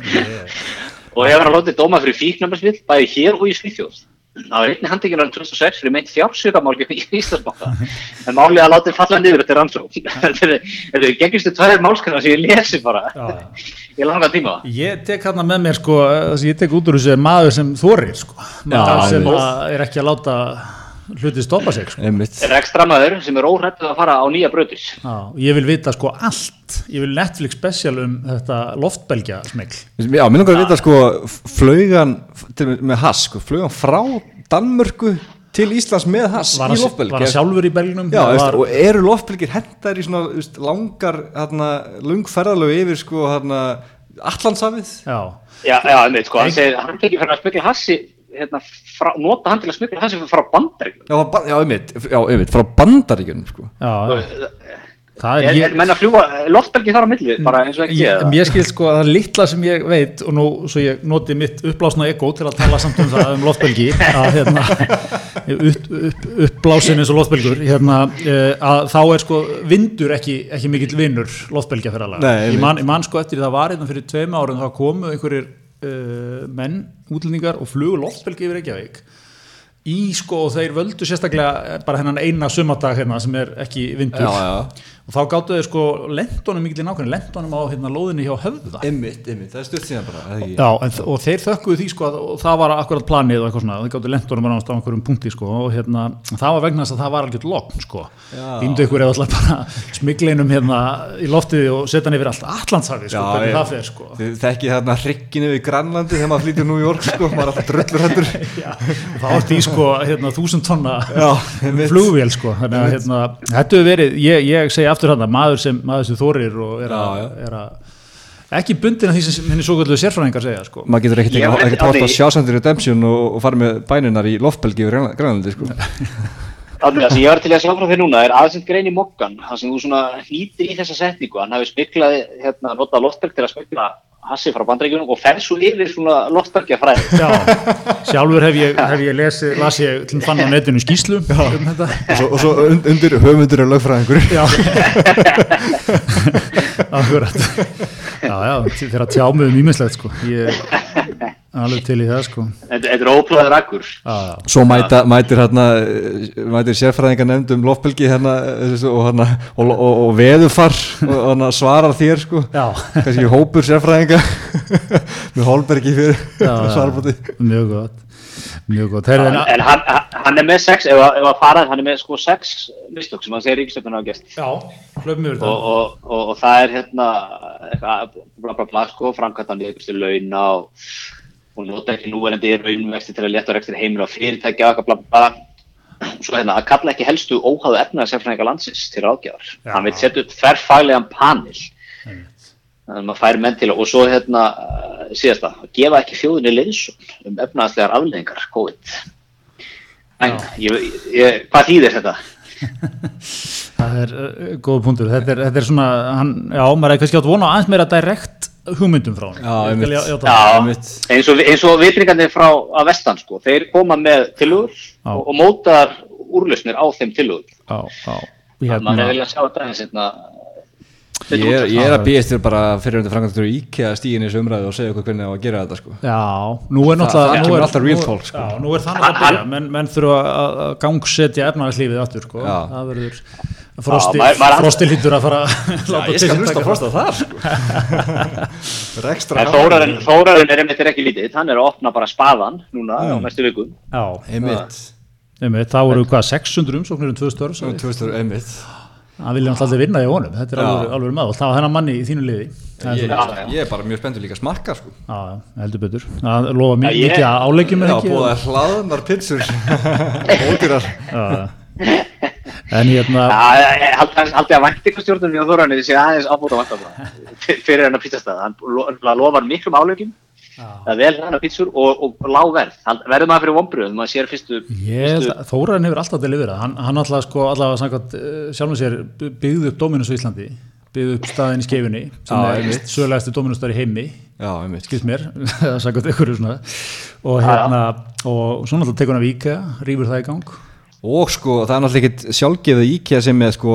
og hefur hann lótið dóma fyrir fíknæmbarsvill bæði hér og í Svíþjóð. Það var einnig handekinn árið 2006 fyrir meint fjársökamál í Íslandsbanka. En málið að láta þér falla niður eftir rannsók þetta er- er gengistu tvær málskana sem ég lesi bara í langa tíma. Ég tek hérna með mér sko, sem ég tek út úr þessu maður sem þorir sko, maður Já, sem er ekki að láta hluti stoppa sig sko. Einmitt. er ekstramaður sem er óhrættuð að fara á nýja brautir Já, ég vil vita sko allt, ég vil Netflix special um þetta loftbelgja smegl. Já, mér langar að vita sko flaugan til, með hass, sko, flaugan frá Danmörku til Íslands með hass Var í hann loftbelg var hann sjálfur í belgnum? Já, var, og eru loftbelgir hendar í svona veist, langar, hérna, lungferðalög yfir sko, hérna, Allandsafið já, Já, já, einmitt, sko, hann segir, hann tekið fyrir að smikla hassi, hérna, frá, nota hann til að smikla hassi frá bandaríkjum. Já, ba- já, einmitt, já, einmitt, frá bandaríkjunum sko. já, já. Það Er, er, er ég, menn að fljúa loftbelgi þar á milli, bara eins og ekki ég, ég skil sko að það litla sem ég veit og nú svo ég noti mitt uppblásna ego til að tala samt um það um loftbelgi að hérna upp, upp, uppblásin eins og loftbelgur hérna eh, að þá er sko vindur ekki, ekki mikill vinnur loftbelgja fyrir Nei, alveg ég man, sko eftir það var hérna fyrir tveim árum þá komu einhverjir menn, útlendingar og flugu loftbelgi yfir Reykjavík í sko og þeir völdu sérstaklega bara hennan eina sumadag hérna sem er ekki vindur Já, já. og þá gáttu þeir sko lendunum mikil í nákvæmni, lendunum á hérna lóðinni hjá höfða Einmitt, einmitt, það er stutt síðan bara eða ekki? Já, en, og þeir þökkuðu því sko að, það var akkurat planið og eitthvað svona, þeir gáttu lendunum bara á einhverjum punkti sko og hérna, það var vegna þess að það var algjört lokn sko, Já. ímdu ykkur eða alltaf bara smiglinum hérna í loftið og setja hann yfir allt Allandshafi sko, hvernig ég- það fer sko Þið þekkið hérna hrygginu við Grænlandi þegar maður flýtur New York sko, maður er alltaf drullur hendur það var því sko hérna þúsund tonna flugvél sko. Þannig að hérna, þetta hefur verið, ég, ég segi aftur hérna, maður sem, maður sem þorir og er að, er að ekki bundin að því sem henni svo kallu sérfræðingar segja sko. Maður getur ekkert ekki- hort á sjásandur redemption og, og fara með bæninar í loftbelgi yfir Grænlandi sko. Þannig að sem ég var til að sjá frá þér núna er aðsend grein í mokkan, það sem þú svona hnýtir í þessa setningu, hann hafi smiklað, hérna, notað loftberg til að smikla hassi frá bandaríkjunum og fer svo yfir svona loftbergja fræði. Já, sjálfur hef ég, hef ég lesið, las ég til fann á netinu skýslu um þetta. Og svo, og svo und- undir höfundur er lögfræðingur. Já. Akkurat. Já, já, þeirra tjámiðum ímislegt sko. Ég alveg til í það sko. Þetta er. Já, já, svo mæta, mætir hérna eh, mætir sérfræðingar nefnd um loftbelgi hérna, eh, og, hérna, og, og, og veðufar og hérna, svarar þér sko. Já, kannski hópur sérfræðinga. Með Holbergi fyrir svarbúti Mjög gott Mjög gott Þeir, En, en hann, hann er með sex, ef að, ef að farað, hann er með sko sex mistök sem hann segir ríkistökun á yfir Og, og, og, og það er hérna, eitthvað, bla bla bla, sko, framkvæmdan í einhverstu launa og og nota ekki núverandi raunvexti til að leta rekstir heimil á fyrirtækja og eitthvað bla bla bla. Svo hérna, að kalla ekki helstu óháðu efnaðarsefræðinga landsins til ráðgjafar. Hann vil setja upp þverfaglegan panel. Þannig að maður færi menn til og svo hérna uh, síðast að gefa ekki þjóðinni leiðsum um efnaðarslegar afleðingar COVID. En, ég, ég, hvað þýðir þetta? Það er uh, góða punktur, þetta er, þetta er svona, hann, já, maður er kannski átt vona á aðeins meira direkt hugmyndum frá hann. Já, já- Já, eins og, eins og vitringarnir frá að vestan sko, þeir koma með tilugur og, og mótar úrlausnir á þeim tilugur. Já, já, Þannig að maður hérna, er vilja að sjá þetta eins hérna. Ég er, ég er að býðast þér bara fyrir undir frangandur íkja stíðin í þessu umræðu og segja okkur hvernig það var að gera þetta sko. já, nú er náttúrulega, það nú kemur er, alltaf real talk, sko. Já, nú er þannig að byrja, menn, menn þurfa að að gangsetja efnarslífið aftur, sko, það verður, frosti, maður- maður- frosti lítur að fara að láta Ég til skal sín hlusta taka á frosta þar sko. Það er En Þórarinn, er einmitt er ekki lítið, hann er að opna bara spaðan núna á næstu vikum. Já, Einmitt. Einmitt, það voru hvað, 600 umsóknir um 2000 ára, Svona 2000 einmitt það vilja náttúrulega vinna í honum, þetta er Já. alveg, alveg maður, það var þennan manni í þínu liði, það er ég, Já, já. ég er bara mjög spenntur líka að smakka sko. já, já, heldur betur, það lofa Já, mikið að álegjum er Já, ekki, búið að hlaðnar pizzur. Ódýrar. Já, en hérna, Haldið að væntingastjórnum í Þórarinn sé aðeins ábúta væntingastjórnum fyrir hennar pizzastæð. Hann lo- lofar miklum álegjum, það er vel hennar pizzur og, og lág verð. Hann- Verður maður fyrir vonbröðum, maður sér fyrstu, að Þóraðin hefur alltaf deliverað, hann, hann alltaf sko allavega samkvæmt uh, sjálfum sér byggði upp Dominus á Íslandi, byggði upp staðin í skefinni sem Já, er einmitt. sögulegasti Dominus þar í heimi, skilst mér samkvæmt ykkur svona. Og hérna, og svo náttúrulega tekur hann af Íka rýfur það í gang Og sko, það er náttúrulega ekkert sjálfgefið íkja sem er sko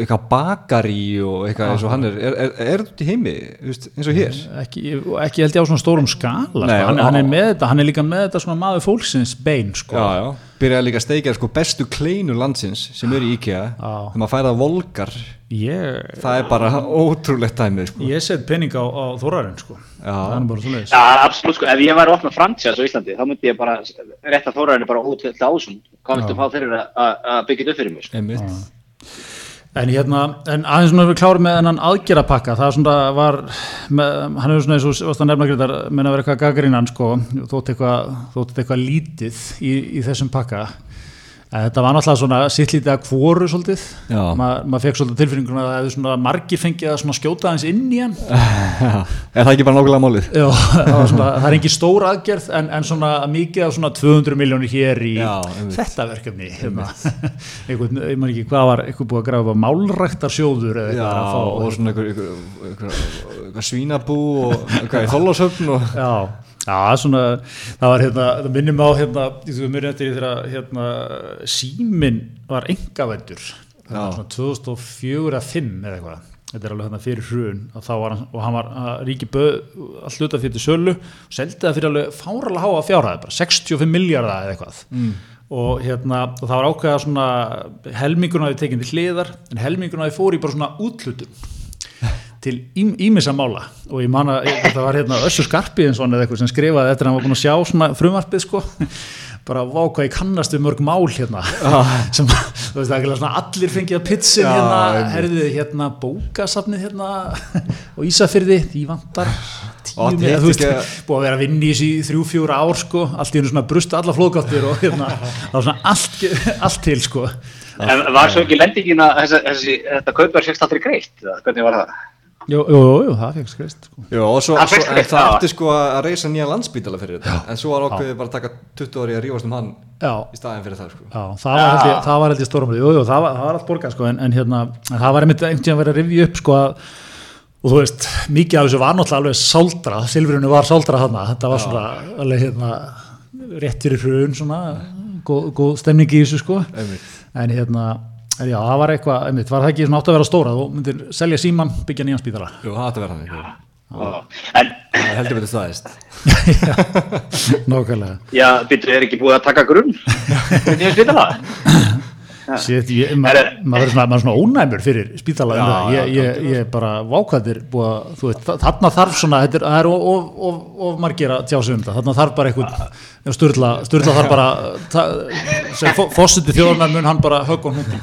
eitthvað bakari og eitthvað eins og hann er Er, er, er þetta í heimi, veist, eins og hér? ekki, og ekki held ég á svona stórum skala Nei, sko. hann, á- hann er með þetta, hann er líka með þetta svona maður fólksins bein sko. Já, já Byrjaði líka að steikja sko bestu kleinu landsins sem eru í IKEA Já. þegar maður fæða volgar ég, það er bara ótrúlegt dæmi sko. ég set pening á, á Þóraðin sko. Það er nú bara svo leiðis Já, absolutt sko, ef ég væri að opna franchise á Íslandi, þá myndi ég bara rétta Þórarinn bara út til ásum. Hvað viltu fá fyrir að- byggja þetta upp fyrir mig? sko? En hérna, en aðeins svona við klárum með hennan aðgerapakka, það svona var, með, hann hefur svona eins og varst að nefna greitar, menn að vera eitthvað gagrinan sko, þótt eitthvað, þótt eitthvað lítið í, í þessum pakka. Þetta var náttúrulega svona sitt lítið að kvoru svolítið, Já. Ma, maður fekk svolítið tilfinninguna að það hefði svona margir fengið að skjóta aðeins inn í hann. Er það ekki bara nákvæmlega málið? Já, svona, það er engin stór aðgerð en, en svona mikið af svona 200 miljónir hér í Já, þetta verkefni hérna. ég man ekki hvað var eitthvað búið að grafa málræktarsjóður eða Já, eitthvað að fá og svona einhver svínabú og eitthvað í þólasöfn og já, já, svona það var hérna, það minnum á hérna þú veist, mér eftir því þegar hérna símin var engavendur það var svona 2004 að 5 eða eitthvað. Þetta er alveg hérna fyrir hrun. Og, þá var hann, og hann var ríki böð all hluta fyrir sölu og seldi það fyrir alveg fáralega háa fjárhæði bara 65 miljardar eða eitthvað. Mm. og hérna og það var ákveða svona helmingurinn að þið tekinn til hliðar en helmingurinn að þið fór í bara svona útlutun til ímissa mála. Og ég man að það var hérna Össur Skarpiðinsson eða eitthvað sem skrifaði eftir að hann var búin að sjá svona frumarpið sko. Bara vá hvað ég kannast við mörg mál hérna. Sem þú veist það er ekki svona allir fengið að pitsin Já, hérna. herðið hérna bókasafnið hérna og Ísafyrði því vantar tíu með, þú veist, búið að vera að vinna í þessi í þrjú, fjóra ár sko, allt í hennu svona brusta alla flóðgáttir og hérna, það var svona allt, allt til sko. En var svo ekki lendingin að þessi, þessi, þetta kaupverð fyrst aldrei greitt? eða Hvernig var það? Jú, jú, jú, jú það fekk skreist sko. Já, og svo, svo það já. átti sko að reysa nýja landsbítala fyrir þetta. En svo var ákveðið bara að taka 20 ári að rífast um hann Já, í staðin fyrir það sko. Já, það var held ég, það var held ég stóramöld, jú, jú, það var, það var allt borgað sko, en, en hérna, en það var einmitt einhvern tíðan verið að rifja upp sko að, og þú veist, mikið af þessu var náttúrulega alveg sáldra, silfrinu var sáldra þarna, þetta var svona, alveg hérna, rétt fyrir hrun svona, góð, góð stemning í þessu sko, Einmitt. en hérna, já, það var eitthvað, einmitt, var það ekki svona átt að vera stóra, þú myndir selja síman, byggja nýjan spítala. Jú, það átti að vera jú. En, Það heldur betur staðist Nákvæmlega. já, byrju, er ekki búið að taka grunn? Hvernig er það? Sér, ég, ma Herre. maður er svona, maður er svona ónæmur fyrir spítala Já, ég, ég, ég er bara vákvæðir búið að, þú veit, þa- þarna þarf svona þetta er, það er of, of, of, of margir að tjá sig um það þarna þarf bara eitthvað sturla, sturla þarf bara fósiti þjóðarnar mun hann bara högg og húndi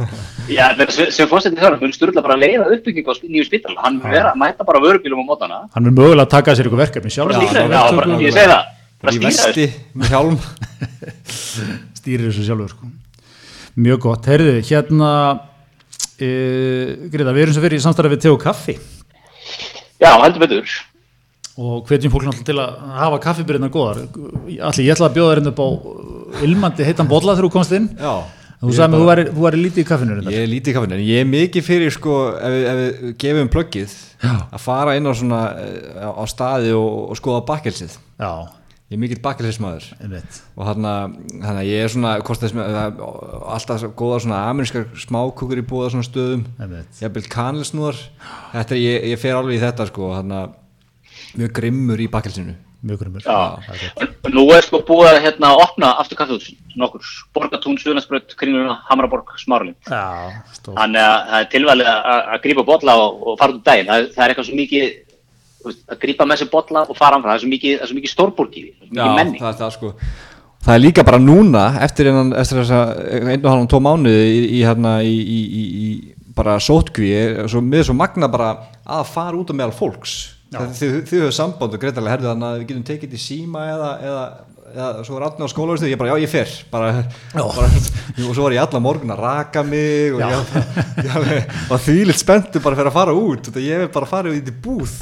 Já, sem, sem fórstætti þar, mun Sturla bara leiða uppbygging á nýju spítala. Hann mun vera, mæta bara vörubílum á mótana. hann mun mögulega taka sér eitthvað verkefni sjálf já, bara, ég segi það. Í vesti með hjálm stýrir þessu sjálfur sko. Mjög gott, heyrðu, hérna e, Greta, við erum sem fyrir í samstæða við Teo Kaffi. Já, heldur betur. og hvetjum fólk náttúrulega til að hafa kaffibyrðina góðar. Allir, ég ætla að bjóða þér hérna upp á ilmandi heitan bolla þegar þú komst inn. Já. Þú sagði mig að þú væri, lítið í kaffinu hérna. Ég er lítið í kaffinu, en ég er mikið fyrir sko, ef, við- ef við gefum plöggið Já. að fara inn á svona eh, á, á staði og, og skoða bakkelsið já, ég er mikill bakkelsismæður einmitt. Og hann að ég er svona með, alltaf góða svona amerískar smákukur í búða svona stöðum. Einmitt. jafnvel kanilsnúðar þetta er, ég, ég fer alveg í þetta sko hann að mjög grimmur í bakkelsinu. Mjög og nú er sko búið að hérna opna aftur kaffehús, nokkur, Borgatún, Suðlandsbrödd, Kringluna, Hamraborg, Smáralind. já, stóð Þannig að það er tilvalið að, að grípa bolla og, og fara út um daginn. Það, það er eitthvað svo mikið, að grípa með sér bolla og fara áfram. Það er svo mikið, er mikið því, það er svo mikið menning. það er það sko það er líka bara núna eftir, einn og halvan tó mánuði í, í, hérna, í, í, í, í bara sótkví svo, með svo magna bara að fara út á meðal fólks þið, þið, þið höfðu samband og greitalega herðu þannig að við getum tekið þetta í síma eða, eða, eða svo er allir á skólaverstu ég bara já ég fer. Bara, bara, og svo var ég allar morgun að raka mig og Já. ég, var þvílitt spenntu bara fyrir að fara út þetta ég hef bara farið í því búð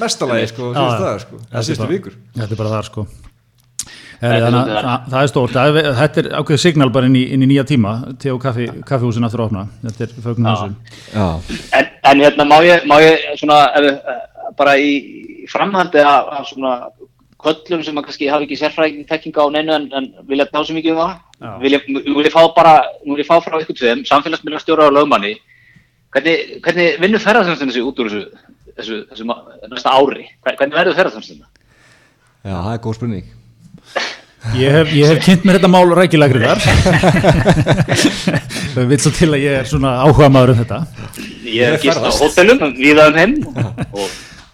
mestalagi sko, Já, já. sko, síðustu bara- vikur. Þetta er bara þar sko. Heri, er þannig, svolítið að, það, er stórt, það er, þetta er ákveðið signal bara inn í, inn í nýja tíma til kaffi, kaffihúsin aftur að opna. Þetta er fögnum Já. þessu já, En, en hérna má ég, má ég svona, ef, bara í í framhaldi af svona köllum sem að kannski hafa ekki sérfræðing tekkinga á neinu en, en vilja tá svo mikið um það. Vil ég, nú vil ég fá bara, nú vil ég fá frá ykkur tveim, samfélagsmiðlastjóra og lögmanni. Hvernig, hvernig vinnur ferðarþjónustinni sig út úr þessu, þessu, þessu, næsta ári? Hver- Hvernig verður ferðarþjónustinna? já, það er góð spurning Ég hef, ég hef kynnt mér þetta mál rækilegri þar það vil svo til að ég er svona áhuga maður um þetta Ég hef gist á hótelum, viða um heim og,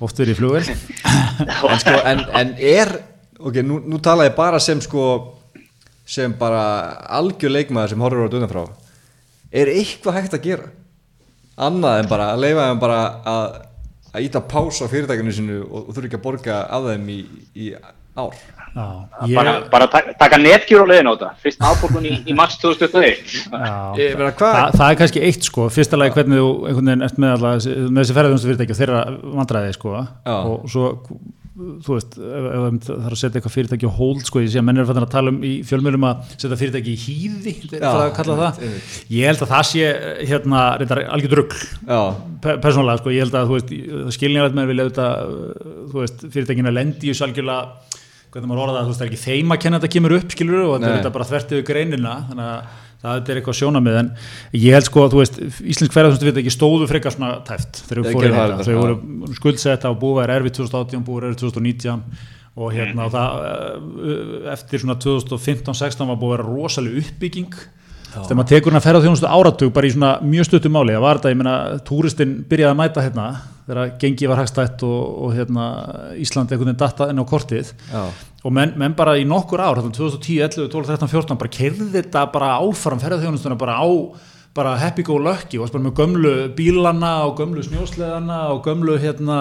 oft verið í flugvel en, sko, en, en er ok, nú, nú tala ég bara sem sko sem bara algjör leikmaður sem horfur á þetta utanfrá er eitthvað hægt að gera? Annað en bara að leifa þeim bara að að íta pás á fyrirtækinu sinu og, og þurfi ekki að borga af þeim í, í ár. Já, bara, ég, bara taka, taka netgjur á leiðin á þetta. Fyrst áborgun í, í mars 2021. já. ég meina hvað Þa, það er kannski eitt sko, fyrsta lagi hvernig þú einhvern veginn ert með, alla, þessi- með þessi ferðarþjónustu fyrirtæki og þeirra vandræði sko. Já. og svo þú veist, ef, ef það þarf að setja eitthvað fyrirtæki á hold sko, ég sé að menn er að tala um í fjölmjölum að setja fyrirtæki í hýði ég held að það sé hérna, reyndar algjör já, pe- persónulega, sko, ég held að þú veist skilningarlega með vilja auðvitað þú veist, fyrirtækina lendi í þessu algjörlega hvernig maður orða það, þú veist, það er ekki þeim að kenna að þetta kemur upp, skilur og þetta er þetta bara þvert yfir greinina þannig að það þetta er eitthvað sjónamið en ég held sko, þú veist, íslensk ferðarþjónustu fyrirtæki stóðu frekar svona tæft þegar við fórum í gerðu það þetta, reyndar, þau já. voru skuldsetta og búið er erfið 2018, búið er erfið 2019 og hérna og það uh, eftir svona 2015-16 var búið að vera rosalega uppbygging. Þegar maður tekur hérna ferðarþjónustu áratug bara í svona mjög stuttu máli það var þetta, ég meina, túristinn byrjaði að mæta hérna þegar gengi var hagstætt og, og hérna, Ísland einhvern veginn datta inn á kortið. Já, og menn, menn bara í nokkur ár, hérna 2010, 11, 12, 13, 14 bara kerði þetta bara áfram ferðarþjónustuna bara á bara happy go lucky. Og bara með gömlu bílana og gömlu snjósleðana og gömlu hérna,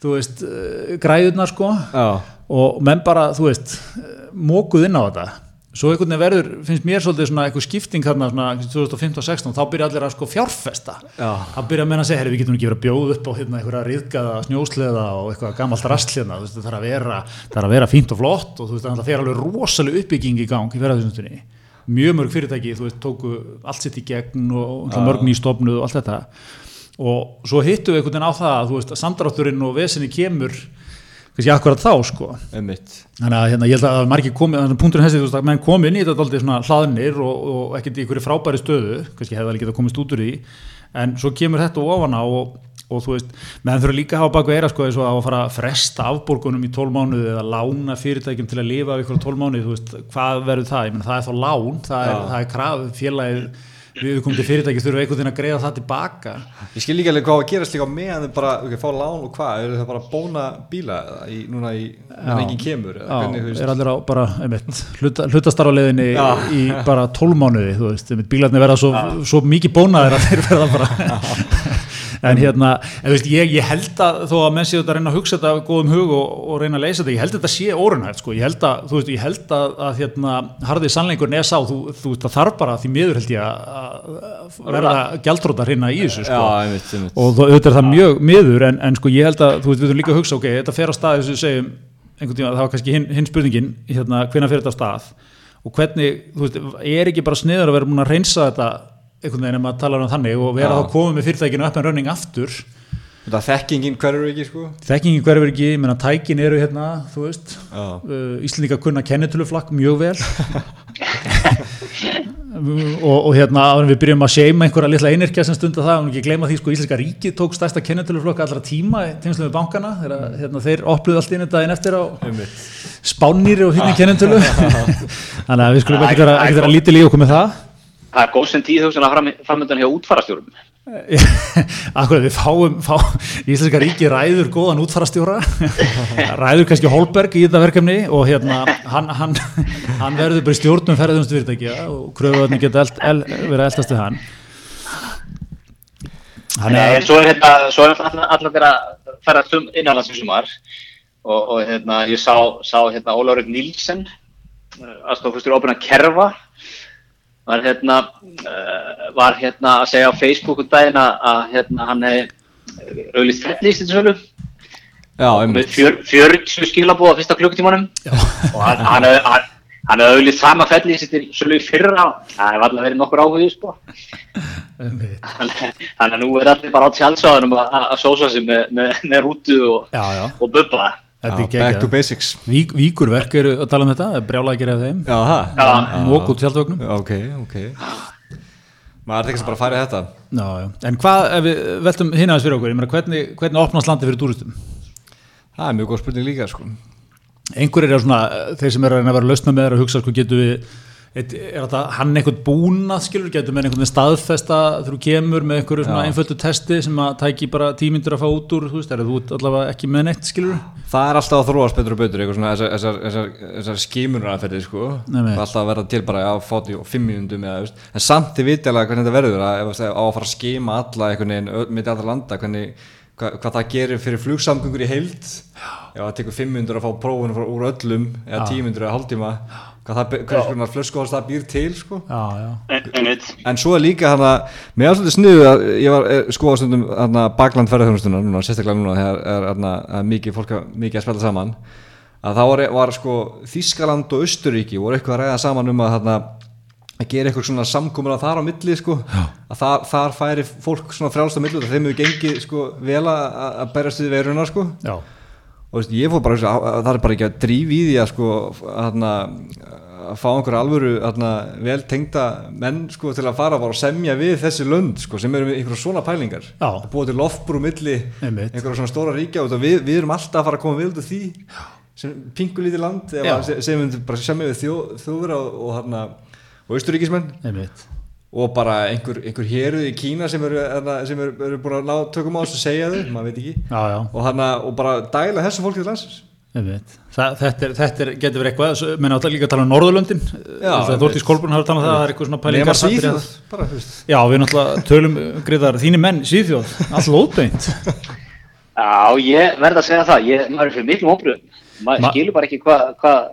þú veist uh, græðuna sko. Já, og menn bara, þú veist eh, mókuð inn á þetta svo einhvern veginn verður, finnst mér svolítið svona eitthvað skipting hérna svona 2015-16 þá byrja allir að sko fjárfesta. Já. þá byrja að menna að segja, herri við getum ekki verið að bjóða upp á hérna einhverja riðgaða snjósleða og eitthvað gamalt rast hérna, þú veist, það þarf að vera það þarf að vera fínt og flott og þú veist, það fer alveg rosalega uppbygging í gang í ferðarþjónustunni mjög mörg fyrirtæki, þú veist, tóku allt sitt í gegn og, mörg nýstofnuð og allt þetta. Og svo hittu við einhvern veginn á það að þú veist, að samdrátturinn og vesinni kemur kannski akkurat þá sko. Einmitt. Þannig að hérna, ég held að margir komi þannig að punkturinn hessi, þú veist, að menn komi inn í þetta dálítið svona hlaðnir og, og ekkert í einhverju frábæri stöðu kannski hefði alveg getað komist út úr því. En svo kemur þetta ofan á og, og þú veist, menn þurfa líka að hafa baku eira sko, eins og að fara að fresta afborgunum í 12 mánuði eða lána fyrirtækjum til að lifa af ykkur 12 mánuði, þú veist, hvað verður það? Ég menn það er þá lán, það er, það er kraf félagið við komum til fyrirtæki þurfa einhvern veginn að greiða það tilbaka. Ég skil líka alveg hvað að gerast líka meðan þau bara, ok, fá lán og hvað, eru það bara bóna bíla í, núna í, meðan ekki kemur, Já, veist, er allir á bara, einmitt, hluta, hlutastarfaleðinni Já. í bara 12 mánuði, þú veist, bílarnir verða svo, svo mikið bónaðir að þeir verða bara en hérna, en, veist, ég, ég held að þó að menn séu þetta að reyna að hugsa þetta af góðum hug og, og reyna að leysa þetta, ég held að þetta sé órunhægt sko, ég held að, þú veist, ég held að, að hérna, harðið sannleikurinn er sá, þú, þú veist, það þarf bara því miður held ég að verða gjaldróta hreina í þessu sko. Já, einmitt, einmitt. og auðvitað er það mjög miður en, en sko ég held að, þú veist, við þurfum líka að hugsa ok, þetta fer á stað þess að segjum einhvern tíma, það var kannski hinn, hinn spurningin hérna, hvenær fer þetta á stað og hvernig, þú veist, er ekki bara sniður að vera múin að reynsa þetta einhvern veginn ef maður talar um þannig og vera þá komið með fyrirtækinu upp en running aftur. Þetta þekkingin hverju ekki sko. Þekkingi hverfur ekki, menna tækin eru hérna, þú veist. Uh, Íslendinga kunna kennitöluflakk mjög vel. Og, og hérna en við byrjum að seima einhverja litla einirkja sem stunda það, og ekki gleyma því sko Íslenska ríkið tók stærsta kennitöluflokk allra tíma tengslu með bankana, þegar hérna, þeir opluðu allt inn daginn eftir á spánýri og hérna kennitölu. Þannig að við skulum ekki vera lítið líka okkur með það Það er góð sem tíð hugsun að fram, framöndan hjá útfarastjórum. Akkur við fáum, fá, Íslenska ríki ræður góðan útfarastjóra ræður kannski Holberg í þetta verkefni og hérna hann, hann, hann verður bara í stjórnum ferðumstu fyrirtækja og kröfuðarnir geta eld, el, verið eldast við hann hann Nei, er en svo er hérna, svo er alltaf þeirra að fara sum, innanlands í sumar og, og hérna, ég sá, sá hérna Ólafur Nílsen, aðstofustur óbyrna Kerfa, var hérna, uh, var hérna að segja á Facebook um daginn að, hérna, hann hefði auðvitað fellist þessu sölu Já, einmitt. með fjör, 40 skilabóð á fyrsta klukkutímanum. Og hann, hann, hefði- hann, hann hefði auðvitað sama fellist til sölu í fyrra. Það hefði alltaf verið nokkur áhugið sko. Þannig að nú er allir bara á tjálsáðunum að, að að sósa sig með, með, með rútu og, og bubba. Er Back to basics. Vík, Víkurverk eru að tala um þetta, gera af þeim. Já, það Já. mók út tjaldvögnum Ok, ok. Maður er ekki sem bara að fara í þetta. Já, já. En hvað, ef við veltum hinn aðeins fyrir okkur, ég meina, hvernig, hvernig opnast landi fyrir túristum? Það er mjög góð spurning líka sko. Einhverjir eru svona, eh, þeir sem eru að reyna að vera að lausna með þeir að hugsa, sko, getur við, eitt, er þetta hann einhvern búnað, skilur, getur með einhvern staðfesta þú kemur með einhverju svona einföldu testi sem að tæki bara tímyndur að fá út úr, þú veist, er þú allavega ekki með neitt, skilur? Það er alltaf að þróast betur og betur eitthvað svona þessar, þessar, þessar, þessar skimunaraðferði sko. Það er alltaf að verða til bara að fá því á fimm mínúndum eða, en samt þið viti alveg hvernig þetta verður að, það á að fara að skima alla einhvern veginn milli allra landa hvernig, hvað, hvað það gerir fyrir flugsamgöngur í heild. Ef það tekur fimm mínútur að fá prófunu frá, úr öllum eða tíu mínútur eða hálftíma hvað svona flöskuhals það býr til sko. Já, já. Einmitt. En svo er líka hann að, mér var svolítið sniðu að ég var eh, sko á stundum hann að bakland ferðarþjónustuna, núna, sérstaklega núna þegar er að mikið fólk mikið að spila saman, að þá var, var sko Þískaland og Östuríki voru eitthvað að ræða saman um að hann að gera eitthvað svona samkomur að þar á milli sko, að þar, þar færi fólk svona frjálst á milli og þeim hefur gengið sko vel að, að berjast við veiruna sko. Já, og veist, ég fór bara að að- að það er bara ekki að drífa í því að sko hana, að fá einhver alvöru hana, vel tengda menn sko til að fara og semja við þessi lönd sko sem eru með einhverjum svona pælingar Já. að búa til lofbrú milli einhverjum svona stóra ríkja og við, við erum alltaf að fara að koma við út af því sem pingulítið land Já. eða se- sem við bara semja við þjó, þjóður og, og, og austuríkismenn. Og bara einhver, einhver héruð í Kína sem eru, sem eru, eru búin að ná tökum á þessu segja þau, maður veit ekki Já, já. og, hana, og bara dæla þessu fólki til landsins. Það, þetta, er, þetta er, getur verið eitthvað, menn átt líka að tala um Norðurlöndin. Þórtís Kolbrun hafa talað um það, það er eitthvað svona pælingar Svíþjóð, bara, Já, við náttúrulega tölum greiðar, þínir menn, Svíþjóð, alltaf óbeint. Já, ég verð að segja það, ég, maður er fyrir miklum óbröðum. Maður Ma- skilur bara ekki hvað, hvað,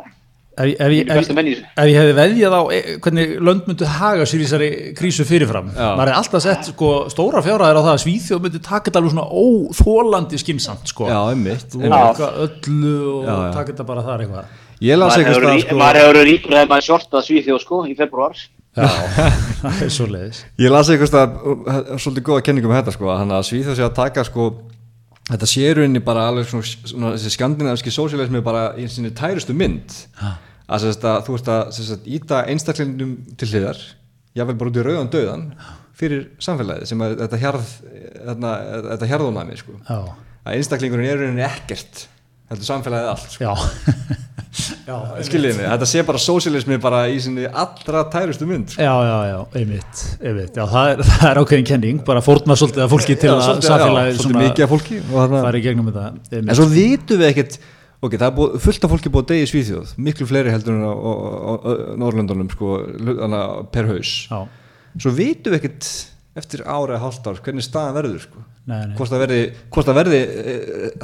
Ef, ég- ef, ég- ef, þessu. ef ég hefði veðjað á e, hvernig lönd myndu haga sér í þessari krísu fyrirfram, Já. maður er alltaf sett sko, stóra fjárhæðir á það að Svíþjóð myndi taka þetta alveg svona óþólandi skinsamt sko. Já, einmitt, öllu og Já, taka þetta bara þar eitthvað. Ég las eitthvað stað sko, maður hefur ríkur þegar maður shortað Svíþjóð sko í februar. Já, það er svo leiðis. Ég las eitthvað stað uh, svolítið góða kenningum þetta sko að hann að Svíþjóð sé að taka sko þetta sé rauninni bara alveg svona, svona þessi skandinaviski sósialismi bara í sinni tærustu mynd. Að, sérst, að þú veist að sérst, íta einstaklingnum til hliðar jáfnvel bara út í rauðan döðan fyrir samfélagið sem að þetta hjarð þetta, þetta hjarðónæmi sko. Já, að einstaklingurinn er rauninni ekkert heldur samfélagið allt sko. mig, þetta sé bara sósialismi bara í sinni allra tærustu mynd sko. já, já, já, einmitt, einmitt. Já, það er, það er ákveðin kenning, bara fórna svolítið að fólki til Já, að samfélagið svolítið mikið af fólki fara í gegnum þetta. Einmitt. En svo vitum við ekkert ok, það er búið, fullt af fólki búið að degi í Svíþjóð miklu fleiri heldur en á, á, á, á Norrlöndunum sko, per haus svo vitum við ekkert eftir ára eða hálft ár, hvernig staðan verður sko. Nei, nei. hvort það verði, hvort það verði e,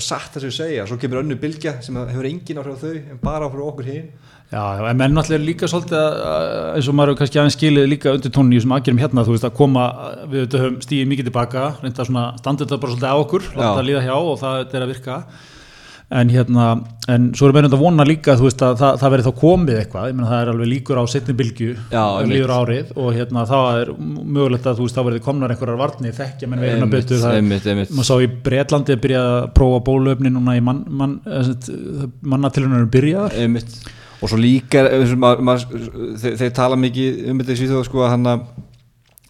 satt að segja, svo kemur önnu bylgja sem hefur engin áhrif á þau en bara áhrif á okkur hinn Já, en menn náttúrulega líka svolítið eins og maður kannski aðeins skilið líka undir tónni þessum aðgerum hérna, þú veist að koma við höfum stíðið mikið tilbaka reynda svona standið þetta bara svolítið á okkur láta það líða hjá og það er að virka en hérna, en svo erum við reynda að vona líka þú veist að það, það verið þá komið eitthvað. Ég meina það er alveg líkur á setni bylgju Já, einmitt. líður árið. Og hérna þá er mögulegt að þú veist þá verið komnar einhverjar varnir þekkja menn veirina Einmitt, betur maður sá í Bretlandi að byrja að prófa bólöfni núna í mann, mann, mannatilunum byrjaðar. Einmitt. Og svo líka og maður, maður, þeir, þeir tala mikið um þetta í Svíþjóð sko, að hann að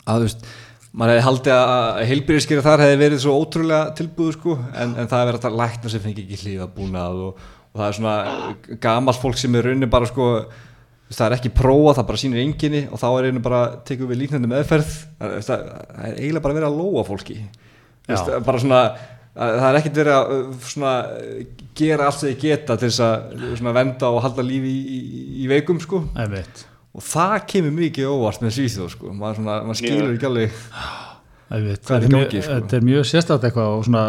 að þú veist maður hefði haldið að heilbyrðiskeri þar hefði verið svo ótrúlega tilbúðu sko. En, en það er verið að lækna sem fengi ekki hlýða búnað og, og það er svona gamalt fólk sem er raunin bara sko það er ekki prófa, það bara sýnir enginni og þá er einu bara tekum við líknandi meðferð. Það, það, er eiginlega bara verið að lóa fólki. Þú veist, bara svona að það er ekkert verið að uh, svona, gera allt sem þið geta til þess að svona, venda og halda lífi í, í, í veikum sko. einmitt og það kemur mikið óvart með Svíþjóð sko. maður, svona, maður skilur ekki alveg er þetta, gangi, mjög, sko? þetta er mjög sérstætt eitthvað og svona,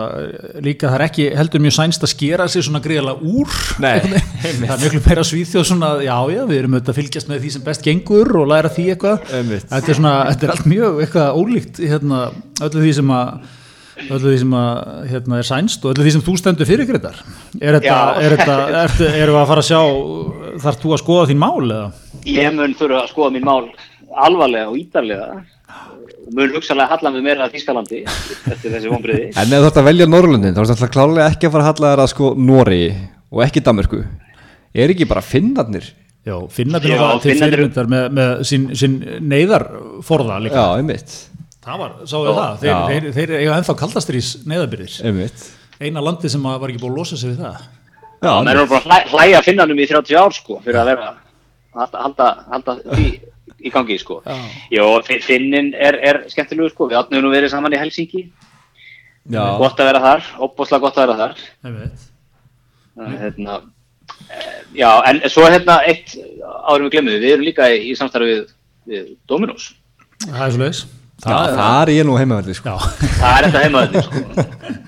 líka það er ekki heldur mjög sænst að skera sig svona greiðlega úr. Nei, það er miklu meira svíþjóð svona já já við erum auðvitað að fylgjast með því sem best gengur og læra því eitthvað. Þetta er, svona, þetta er allt mjög eitthvað ólíkt hérna, öllu því sem að öllu því sem að, hérna, er sænst og öllu því sem þú stendur fyrir Gretar. Er þetta, er er, erum við að fara að sjá þarf þú að skoða þín mál eða? Ég mun þurfa að skoða mín mál alvarlega og ítarlega. Og mun hugsalega halla mig meira að Þískalandi eftir þessi vonbriði. en ef þú ætti að velja Norrlundin þá er þetta klálega ekki að fara að halla þér að sko Nóri og ekki Danmörku. Er ekki bara finnarnir? Já, finnarnir Já, náttúrulega til Finnarnir- fyrirmyndar með, með sín, sín neyðarforða líka. Já, einmitt, Það var, sáu þið það, þeir, Já. þeir, þeir eiga ennþá kaldastrís neyðarbyrðir einmitt. Eina landi sem að var ekki búið að losa sig við það Já, menn eru bara að hlæ, hlæja finnanum í 30 ár sko fyrir að vera að halda, halda því í gangi sko. Já. Jó, Fi- finnin er, er skemmtilegur sko, við átnum nú verið saman í Helsingi, já, gott að vera þar, opbúslega gott að vera þar. Það, hérna, eh, já, en svo hérna eitt árum við glemum við, við erum líka í, í samstarfi við, Dominos. Það er svo leiðis það er ég nú heimaverði sko. Já, Það er þetta heimaðið sko.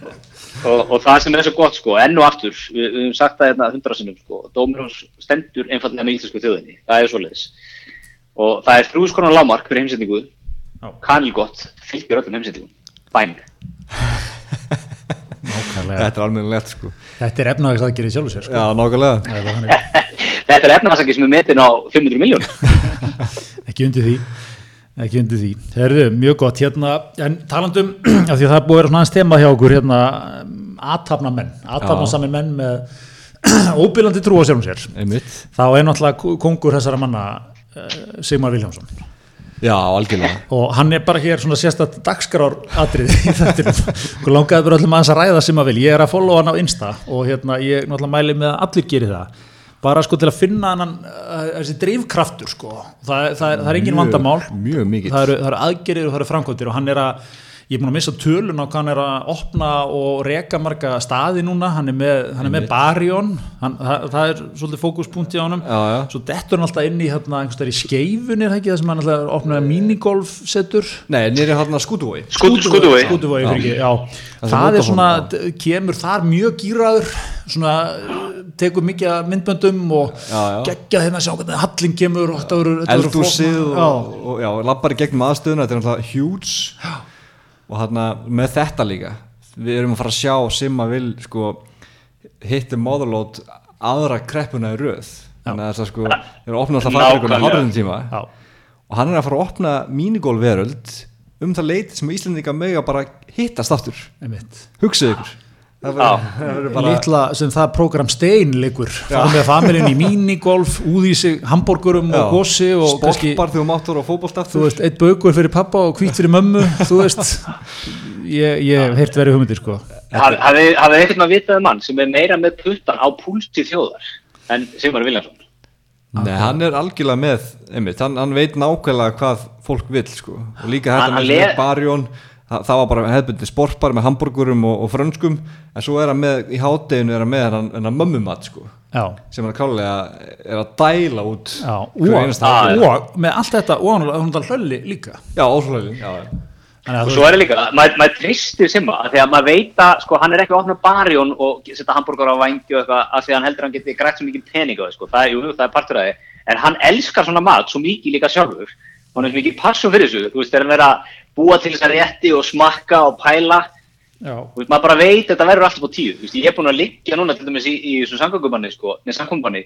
og, og það sem er svo gott sko, enn og aftur, við, við höfum sagt það hérna hundra sinnum sko, Dominos stendur einfallega með íslensku þjóðinni, það er svoleiðis. Og það er þrjúskonar lámark fyrir heimsendingu, Já. kanilgott, fylgjur öllum heimsendingum, bæn. nákvæmlega þetta er almennilegt sko. Þetta er efnavægst aðgerið sjálfur sér sko. já, nákvæmlega er. Þetta er efnaðsaki sem er metin á 500 miljón. Ekki undir því ekki undir því, Herðu, mjög gott hérna, en talandum af því að það er búið að vera svona aðeins tema hjá okkur hérna, aðtapna menn, aðtapna saman menn með óbyrlandi trú á sérum sér. Einmitt, þá er náttúrulega kongur þessara manna uh, Sigmar Viljámsson já, algjörlega. Og hann er bara hér svona sérstætt dagskrár atrið í þettinum og langaði bara öllum aðeins að ræða sem að vil ég er að followa hann á Insta og hérna ég náttúrulega mæli með að allir geri það bara sko til að finna hann þessi drifkraftur sko það, það, er, það er engin Mjög- vandamál mjög mikill. það eru, eru aðgerir og það eru framkvæmdir og hann er að ég er búin að missa tölun á hvað hann er að opna og reka marga staði núna. Hann er með, hann er með barjón hann, það, það er svolítið fókuspunkti á já. svo dettur hann alltaf inn í hérna, einhvers staðar í skeifunni er það ekki það sem hann alltaf opnaði minigolf setur? Nei, nýri hann að skútuvegi. skútuvói Já. Það það, er svona, kemur þar mjög gýraður svona, tekur mikið af myndböndum og geggja hérna að sjá hvernig hallin kemur og eldúsið og, Já. og já, lappar í gegnum aðstöðuna þetta er náttúrulega huge og hann með þetta líka við erum að fara að sjá sem að vil sko, hitti móðurlót aðra kreppuna í röð. Þannig að það sko, þeir eru að opna alltaf fabrikunum hálfum tíma. Já. og hann er að fara að opna minigólveröld um það leiti sem Íslandinga mega bara hittast aftur. Hugsið ykkur það það litla sem það program stein leikur fara með familjen í minigolf úð í sig hambúrgurum og gósi og sportbar þegar þú máttur á fótbolt þú veist, eitt baukur fyrir pappa og hvít fyrir mömmu þú veist. Ég, ég hef heyrt verið hugmyndir sko. Hafið hafið þið ekkert maður vitað um mann sem er meira með puttan á púlsi þjóðar en Sigmar Viljansson? Nei, hann er algjörlega með einmitt, hann, hann veit nákvæmlega hvað fólk vill sko. og líka þetta með barjón það, það var bara hefðbundi sportbar með hambúrgurum og, og frönskum en svo er hann með, í hátteginu er hann með hennan mömmumat sko, já, sem hann klálega er að dæla út já, og, og með allt þetta og hann er hlölli líka. Já, að og svo er það líka, maður mað tristir Simma að því að maður veit að sko, hann er ekki að opna barjón og setja hambúrgar á vangi og eitthvað að því að hann heldur að hann geti grætt svo mikið pening það, sko. það, jú, jú, það er partur af því. En hann elskar svona mat svo mikið líka sjálfur. Hann er svo mikið passum fyrir þessu. Þú veist, þegar hann er að búa til þess að rétti og smakka og pæla. Já, Þú veist, maður bara veit að þetta verður alltaf á tíu. Þú veist, ég er búin að liggja núna til dæmis í, í þessu samgöngubanni sko, neð samgöngubanni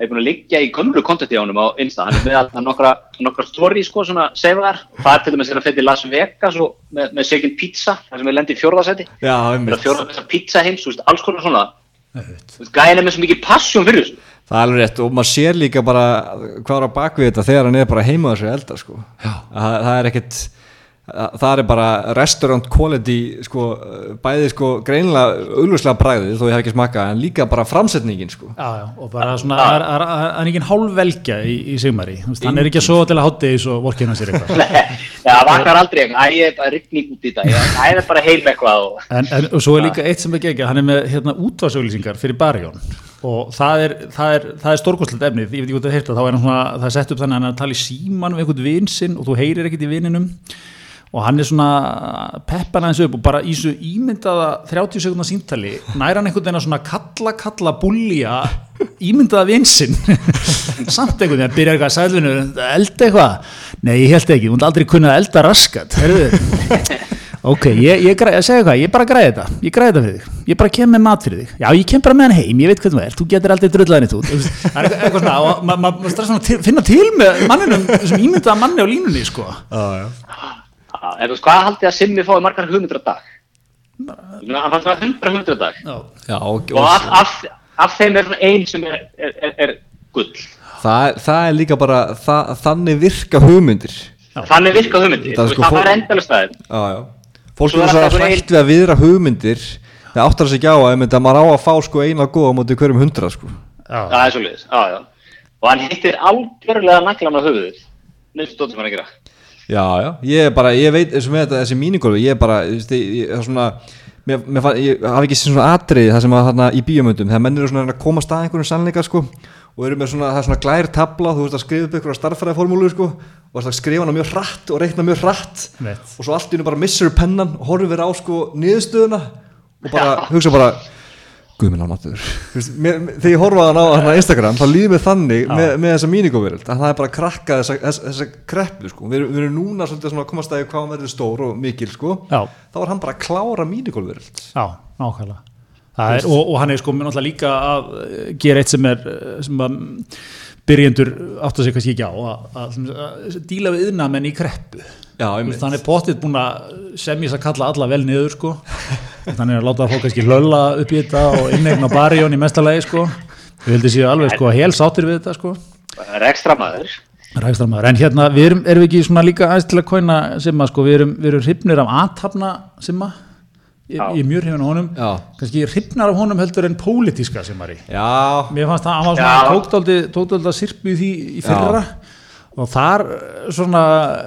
ég er búin að liggja í gömlu kontenti á honum á Insta. Hann er með alltaf nokkra, nokkra story sko, svona seifaðar, það er til dæmis er að fyrir Las Vegas og með, með second pizza það sem er lendi í fjórðarsæti fjórðarsæti pizza heims, þú veist, alls konar svona. Gæðin er með svo mikið passion fyrir þessu. Það er alveg rétt og maður sér líka bara hvað er á bakvið þetta þegar hann er bara heima þessu elda sko. það, það er ekkert það er bara restaurant quality sko, bæði sko greinilega auglustlega bræðið þó ég hef ekki smakað en líka bara framsetningin sko. Já, já, og bara svona, það er- það er- það er engin hálfvelgja í, í Sigmari, Þú veist, hann er ekki að sofa til að hátti eins og vorkina sér eitthvað. Já, það vaknar aldrei, ég er bara rigning út í þetta, ég æ, er bara heim eitthvað og En, en og svo er líka eitt sem ekki ekki, hann er með hérna, útvarsauðlýsingar fyrir Barjón og það er, það er, það er stórkostlegt efnið, ég veit ekki hvað það heyrta, þá er hann svona, það er sett upp þannig að hann er að tala í síman við einhvern vin sinn og þú heyrir ekkert í vininum og hann er svona peppan aðeins upp og bara í svo ímyndaða 30 sekundar símtali næra hann einhvern veginn að svona kalla kalla búlja ímyndaða vinsinn samt einhvern veginn að byrja eitthvað sælvinu elda eitthvað, nei ég held ekki hún er aldrei kunnað að elda raskat ok, ég, ég, ég segja hvað ég bara græði þetta, ég græði þetta fyrir þig. Ég bara kem með mat fyrir þig, já ég kem bara með hann heim ég veit hvað þú er, þú getur aldrei drullaðin þú það er eitthvað, eitthvað svona, Já, en þú veist, hvað haldið að Simmi fái margar hugmyndir á dag? Hann fannst það 100 hugmyndir á dag. Já. Já, og, og af, af, af þeim er svona ein sem er, er, er, er gull. Það, það er líka bara það, þannig virka hugmyndir. Þannig virka hugmyndir, Það er sko það fólk- er endalast staðin Já, já. Fólk er alltaf einhver hrætt við að viðra hugmyndir. Það áttar sig ekki á að, að maður á að fá sko eina góða á móti hverjum hundra sko. það er svolítið, já, já. Og hann hittir algjörlega naglan á höfuðið nefnst stóttum hann að gera Já, já, ég er bara, ég veit eins og með þetta, þessi mínigolfi, ég er bara, þú veist, það er svona, mér, mér fann, ég hafi ekki sér svona atriði það sem að þarna í bíómyndum, þegar menn eru svona að komast að einhverjum sannleika, sko, og eru með svona, það er svona glær tabla, þú veist að skrifa upp einhverja starffræðiformúlu, sko, og það skrifa hana mjög hratt og reikna mjög hratt, Veit. og svo allt í hennu bara missur pennan horfir á, sko, niðurstöðuna og bara, hugsa bara, guðminn almatur þegar ég horfa á hann á hana Instagram þá líður mér þannig með, með þessa mínigóveröld að það er bara að krakka þessa, þessa, þessa kreppu sko. við, við erum núna svolítið að komast að hvað hann verður stór og mikil sko. Þá var hann bara að klára mínigóveröld Já, nákvæmlega. Er, og, og hann er sko náttúrulega líka að eh, gera eitt sem er eh, sem að byrjendur áttu sig kannski ekki á að, að, að díla við yðnamenn í kreppu. Já, hann er pottitt búin að semja þess að kalla alla vel niður sko þannig að láta fólk kannski hlölla upp í þetta og innegna barjón í mestalagi sko. Við heldum séu alveg sko hel sáttir við þetta sko. Það er ekstra maður en hérna við erum, erum við ekki svona líka aðeins til að kóina Simma sko, við erum, við erum hrifnir af aðtapna Simma, ég, Já. ég mjög hrifin af honum, Já. kannski hrifnar af honum heldur en pólitíska Simmari. Já, mér fannst það, hann var Já. svona tókdáldi tókdáldi að sirpu í því í fyrra og þar svona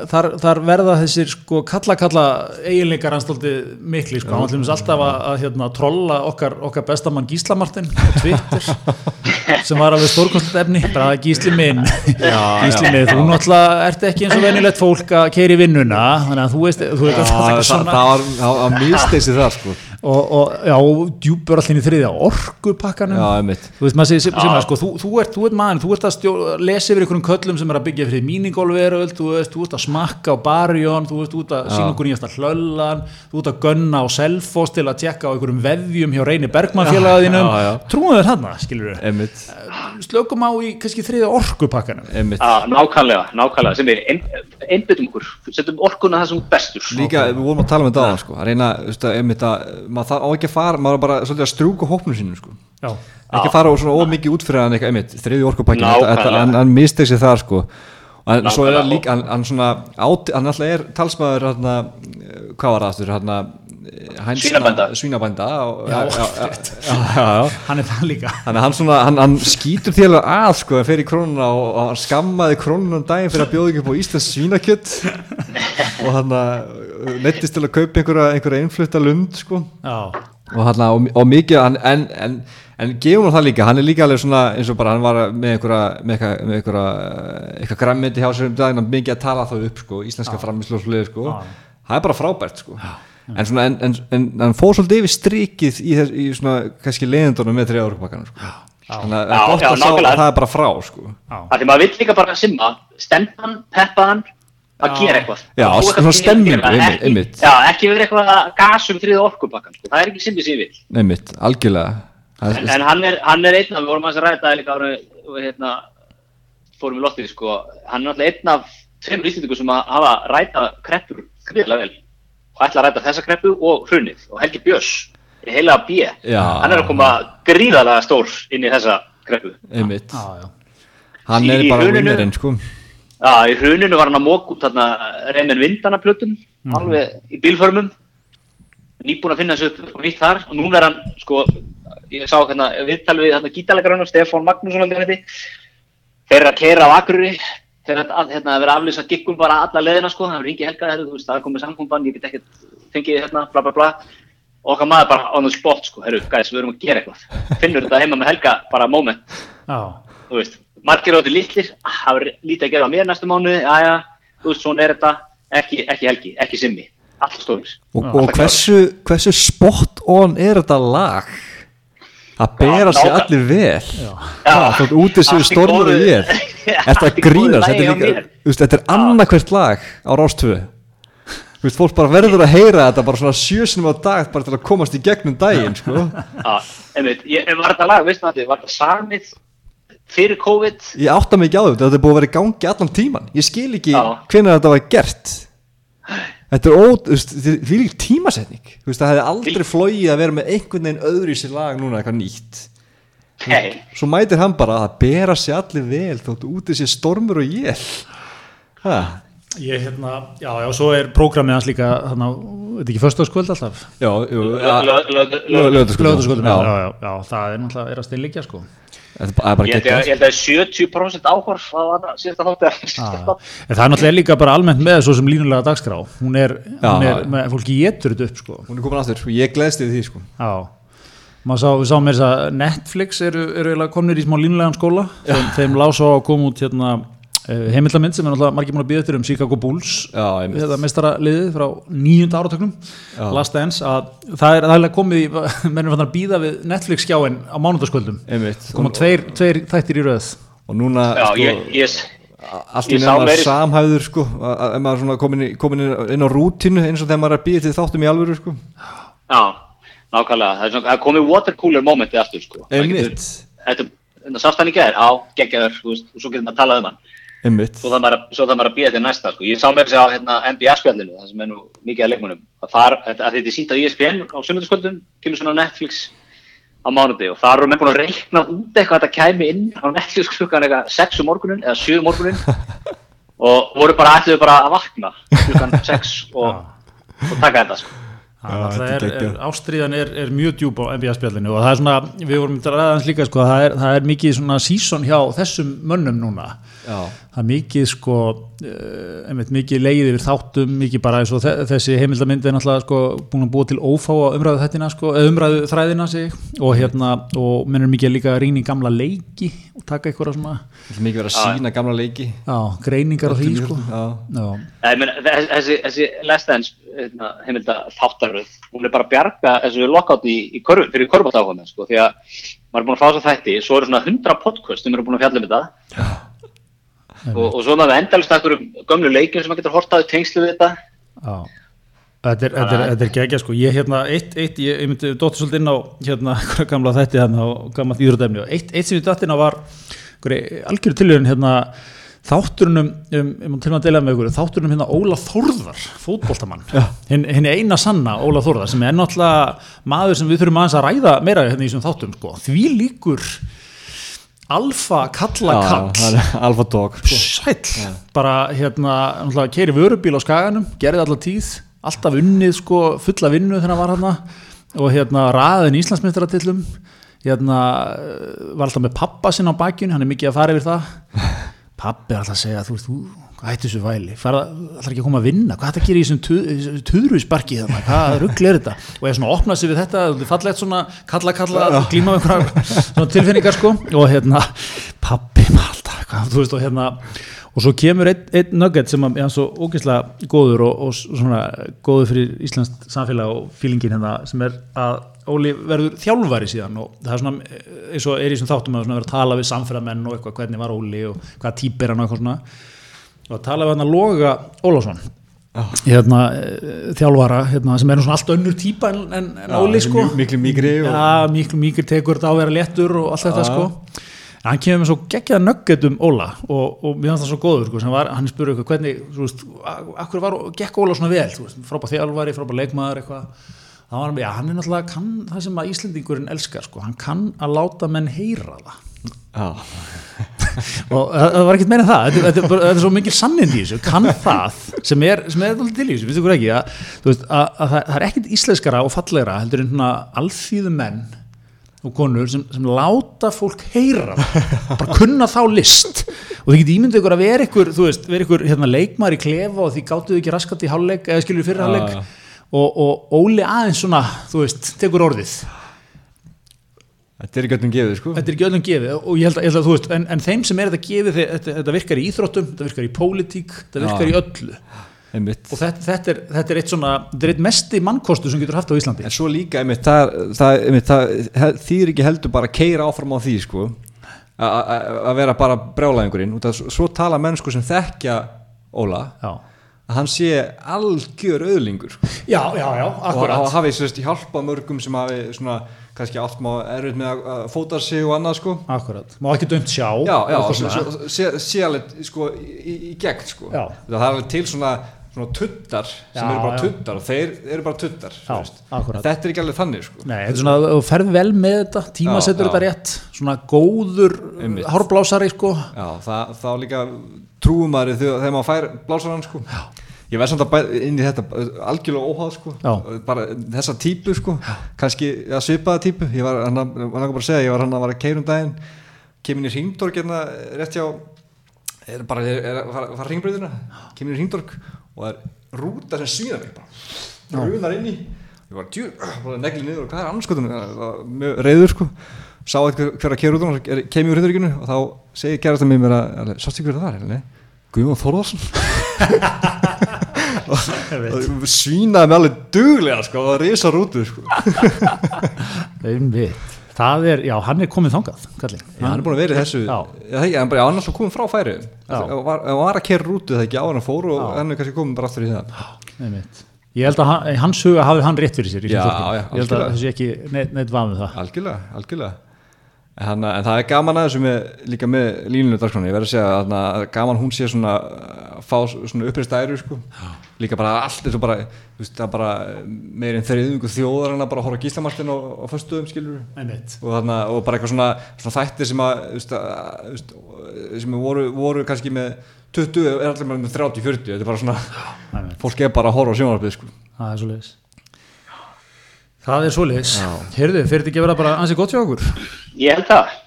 þar, þar verða þessir sko kalla kalla eiginleikar hans stóldi mikli sko, hann dæmis alltaf að, að hérna, trolla okkar, okkar bestamann Gíslamartin á Twitter sem var alveg stórkostlega efni, bara Gísli minn. Gísli minn, þú náttúrulega ert ekki eins og venjulegt fólk að keiri vinnuna þannig að þú veist, þú veist að það, svona það var, var misteysi það sko. Og, og já, djúpur allir í þriðja orkupakkanum. Já, þú veist, maður segir sem, að sko, þú, þú, ert, þú ert maður, þú ert að stjó, lesa yfir einhverjum köllum sem er að byggja fyrir míningólveröld, þú þú ert að smakka á barjón, þú ert að sína okkur nýjasta hlöllan, þú ert að gunna á selfos til að tjekka á einhverjum veðjum hjá Reyni Bergman félagaðinum Já, já. trúum við þarna, skilur við slökum á í kannski þriðja orkupakkanum. Já, nákvæmlega, nákvæmlega, sem er einbyttum okkur, setjum orkuna það sem bestur. Líka, við vorum að tala um þetta hann sko. að reyna, þú veist, að, einmitt að maður þarf á ekki að fara, maður er bara svolítið að strjúka hópnum sínum sko. já, ekki að fara og svona ómikið út fyrir hann eitthvað, einmitt, þriði orkupakkin Nákvæmlega. hann, hann misteg sér þar sko. En svo er hann líka, hann, svona hann alltaf er talsmaður hann, hvað var það aftur, hann Svínabænda. svínabænda Já. já, já, já, já, já. hann er það líka hann, svona, hann, hann skýtur alveg að sko, að fyrir krónuna og, og hann skammaði krónuna um daginn fyrir að bjóða ekki upp á Íslands svínakjött og hann nettist til að kaupa einhverja, einhverja einflutta lund sko. já, og, hann, og, og mikið hann, en, en, en gefum hann það líka hann er líka alveg svona eins og bara hann var með einhverja, með eitthvað, með einhverja eitthvað græmmiti hjá sér um daginn mikið að tala þá upp sko, íslenska sluði sko. Já. það er bara frábært sko en, svona, en, en, en hann fór svolítið yfir strikið í, þess, í svona kannski leiðindunum með þrjá orkupakkanum sko. þannig að það Já, er gott já, að sjá að það er bara frá sko Það því maður vill líka bara simma, stemman, peppaðan, að gera eitthvað. Já, Að svona að gera, einmitt, ekki- einmitt. Já, ekki verið eitthvað gas um þriða orkupakkan, sko. það er ekki simmi sem ég vil. neymitt, algjörlega En, er, en hann, er, hann er einn af, við vorum að ræða það líka hérna, fórum í lottið, sko, hann er náttúrulega einn af tveimur íslendingu sem að hafa ræta kreppur gríðlega vel og ætla að ræta þessa kreppu og hrunið og Helgi Björns er heila B, Já. hann er að koma gríðalega stór inn í þessa kreppu. einmitt Já, já. hann er bara vinnerinn sko Já, í hruninu var hann að móka út þarna reynir vindana plötum, alveg í bílförmum, nýbúin að finna þessu upp og nýtt þar og núna er hann, sko, ég sá hérna viðtal við þarna gítalegarinn Stefán Magnússon aldrei þetta, þeir eru að keira á Akureyri, þeir eru að hérna, vera að aflýsa giggum bara alla leðina, sko, það er ringi helga, heru, þú veist, það er komið samkomban, ég get ekkert fengið hérna, bla bla bla, og okkar maður bara on the spot, sko, herru, gæs, við erum að gera eitthvað, finnur þetta heima með helga, bara moment, Já, þú veist, margir áttu litlir, það er lítið að gera á mér næstu mánuði, aðja, þú veist, svona er þetta, ekki, ekki helgi, ekki simmi, alltaf stóðis. og, og hversu, hversu spot on er þetta lag að bera nákvæm- allir vel? Er sér Allt í stormur og ég er þetta grínast? þetta er, er annarkvært lag á rástöfu fólk bara verður að heyra þetta bara svona sjösinum á dag bara til að komast í gegnum daginn sko. Já, einmitt, ég var þetta lag, veist maður, var þetta samið fyrir COVID, ég átta mig ekki á þetta, þetta er búið að vera í gangi allan tíman ég skil ekki hvenær þetta var gert þetta er ót, þú veist, þetta er því lík tímasetning. Þú veist, það hefði aldrei flóið að vera með einhvern veginn öðru í sér lag núna eitthvað nýtt. Hei, svo mætir hann bara að bera sig allir vel þóttu útið sér stormur og jél ha, ég hérna, já, já, svo er prógramið hans líka, þannig að, þetta ekki föstaskvöld alltaf? já, já, já, já, já, það er náttúrulega, er að steinleikja, sko. Bara- það ég held að- geggjað ég held að 70% áhorf á hana síðasta þáttu Já, en það er náttúrulega líka bara almennt með svo sem línulega dagskrá. Hún er, Já, hún er með, fólki getur þetta upp sko. hún er komin aftur. Og ég gleðst yfir því sko. Sá, við sáum með þess að Netflix eru, eru komnir í smá línulegan skóla. Þeim, þeim lá svo að koma út hérna heimildamind sem er náttúrulega margir múin að býða eftir um Chicago Bulls Já, þetta mestara liðið frá nýjunda áratöknum Já. Last Dance að það er, eiginlega komið í mennum fann að býða við Netflix skjáin á mánudagskvöldum. Einmitt. Koma tveir, tveir þættir í röð. Og núna Já, sko, ég, ég, allt í sá nefna meiri- samhæður sko að maður komin, í, komin inn, á rútinu eins og þegar maður er býða til þáttum í alvöru sko. Já, nákvæmlega, það er komið watercooler momentið aftur, sko. Einmitt, Þetta, þetta sást hann í gær, á, veist, og svo getur maður að tala um hann. Einmitt Svo það maður, að- svo það maður að býja til næsta, sko. Ég sá með þess að hérna, NBA-spjallinu, það sem er nú mikið að leikmunum, að, þar, að þetta er sínt á ESPN á sunnudagskvöldum, kemur svona Netflix á mánuði og þar eru menn búin að reikna út eitthvað að þetta kæmi inn á Netflix klukkan eitthvað 6 um morgunin eða 7 um morgunin og voru bara ætluðu bara að vakna klukkan 6 og, og taka þetta, sko. Það er, þetta er ástríðan er, er mjög djúb á NBA-spjallinu og það er svona, við vorum að ræða hans líka sko, það er, það er mikið svona season hjá þessum mönnum núna já, það er mikið sko uh, einmitt, mikið leið yfir þáttum mikið bara eins og þe- þessi heimildamindi er náttúrulega sko búin að búa til ófáa umræðu þettina sko, eða umræðu þræðina sig og hérna, og menn er mikið líka að rýna í gamla leiki og taka eitthvað svona, mikið verið að sína gamla leiki. Já, greiningar á því sko. þessi, þessi Dance hérna, heimilda þáttaröð, hún er bara að bjarga þessu lockout í, í körfu, fyrir körfbátt áhuga sko, því að maður er búin að fá þess að þætti svo eru svona 100 podcast sem eru búin að fjalla um þetta og, og svo er maður endalist ekkur um gömlu leikjum sem maður getur hortaði tengslu við þetta. Já, þetta er, þetta er, þetta er gegja sko, ég hérna, eitt, eitt, ég, ég myndi dóttur svolítið inn á hérna, gamla þætti hérna og gamla íðrúdæmni og eitt, eitt sem ég dætt inn á var einhverju algjöru tilhörun hérna þátturunum, um, um til að deila með ykkur þátturunum hérna Óla Þórðar fótboltamann, hinn hin eina sanna Óla Þórðar sem er náttúrulega maður sem við þurfum aðeins að ræða meira hérna í þessum þáttum sko, því líkur alfa kalla kall. alfa dog. Sæll, bara hérna keiri vörubíl á skaganum gerði allar tíð, alltaf unnið sko, fulla vinnu þegar hann var hérna og hérna raðin Íslandsmyndaratillum hérna var alltaf með pappa sinn á bakjun, hann er mikið að fara yfir það. Pappi er alltaf að segja þú þú, hættu þessu væli. Fara, alltaf ekki að koma að vinna, hvað þetta gerir í þessum tuðruðsbarki þarna, hvað ruggli er þetta? Og ég svona opnaði sig við þetta, þetta er fallegt svona kalla kalla, glíma með einhverjar svona tilfinningar sko. Og hérna pappi alltaf eitthvað, þú veist og hérna og svo kemur einn ein nugget sem er svo ógeðslega góður og, og svona góður fyrir Íslands samfélag og fílingin hérna sem er að Óli verður þjálfari síðan og það er svona eins og er í svona þáttum að vera að tala við samfélagmenn og eitthvað hvernig var Óli og hvaða típ er hann og eitthvað svona og að tala við hann að Loga Ólásson hérna, eh, þjálfara hérna, sem er nú svona allt önnur típa en, en, en Óli sko. miklu mýkri og- ja, miklu mýkri tekur þetta á að vera léttur og allt þetta Já. sko. En hann kemur með svo geggjaða nögget um Óla og, og mér fannst það svo góður sko, var, hann spurði eitthvað hvernig þú veist, akkur var, gekk Óla svona vel? Frábær þjálfari, frábær leikmaður eitthvað. Hann, já, hann er náttúrulega kann það sem að Íslendingurinn elskar sko, hann kann að láta menn heyra það. Já, og það var ekkert meira en það. Þetta, þetta, þetta er svo mikil sannindi í þessu. Kann það sem er, sem er til í þessu við þú ekki? Að, þú veist, að, að það, er ekkert íslenskara og fallegra heldur en svona alþýðu menn og konur sem, sem láta fólk heyra. Bara kunna þá list. Og þið getið ímyndið ykkur að vera ykkur þú veist, vera ykkur hérna, leikmar í klefa og því gáttuðu ekki raskat í hálfleik eða skilur fyrir hálfleik. Já, já. og, og Óli aðeins svona, þú veist, tekur orðið þetta er ekki öllum gefið sko. Þetta er ekki öllum gefið og ég held að, ég held að þú veist, en, en þeim sem er þetta gefið þe- þetta, þetta virkar í íþróttum, þetta virkar í pólitík þetta virkar Já. í öllu. Einmitt. Og þetta, þetta, er, þetta er eitt svona þetta er eitt mesti mannkostu sem getur haft á Íslandi. En svo líka, einmitt, það, það, einmitt, það þýðir ekki heldur bara að keira áfram á því sko að vera bara brjálæðingurinn. Út af svo, tala mennsku sem þekkja Óla já, að hann sé algjör öðlingur sko. já, já, já og akkurat. og hafi sérst hjálpað mörgum sem hafi svona kannski allt má erfitt með að- fóta sig og annað sko. Akkurat, má ekki dömt sjá já, já, svo, sé, sé alveg sko í, í, gegn sko. Já. það er til svona, svona tuttar sem Já, eru bara já. tuttar og þeir eru bara tuttar Já, þetta er ekki alveg þannig sko. Nei, þetta er svona, þú ferð vel með þetta tímasetur Já, þetta já. rétt svona góður hárblásari sko. Já, það, þá líka trúum maður þegar, maður fær blásarann sko. Ég veð samt að bæ, inn í þetta algjörlega óháð sko. Já. bara þessa típu sko. kannski ja, svipaða típu ég var hann að, bara að segja, ég var hann að var að keirum daginn kemur í Hringdorg hérna, rétt hjá er bara er, er að fara, fara Hringbröðina kemur í Hringdorg og það er rúta sem svínar mig bara runar inn í ég var djú, bara negli niður og hvað er annarskotum mjög reyður sko sá eitthvað hver að keira út og kemur úr Hringdorginu og þá segir kærast að mér mér að sástu hver það var, eller nei? Og svínaði mig alveg duglega sko, og risa rútu sko. Það er, já, hann er komið þangað kallinn. Já, hann er búin að vera í þessu Já. Já, hann bara, hann er alltaf komin frá færi og var, hann var að kera rútu það ekki en hann fór og hann er kannski komin bara aftur í það Einmitt. ég held að hann, hans huga hafi hann rétt fyrir sér Já, já, ég held að algjörlega. þessi ekki neitt, neitt var með það algjörlega, algjörlega en, hann, en það er gaman að þessu með, líka með línunni dagskránni, ég verður að segja að þarna, gaman hún sé svona að fá svona uppreist æru sko. líka bara allt eins og bara, þú veist, það bara meirinn þriðungu þjóðar en að bara horfa gíslamartin á, á föstuðum skilur og, þarna, og bara eitthvað svona, svona þættir sem að, þú veist, að, veist, sem voru, voru kannski með 20 er allir með 30-40 þetta er bara svona, fólk er bara að horfa á sjónarpið sko. það er svo leiðis það er svo leiðis heyrðu, fyrir þetta ekki að vera bara ansið gott hjá okkur? Ég held það.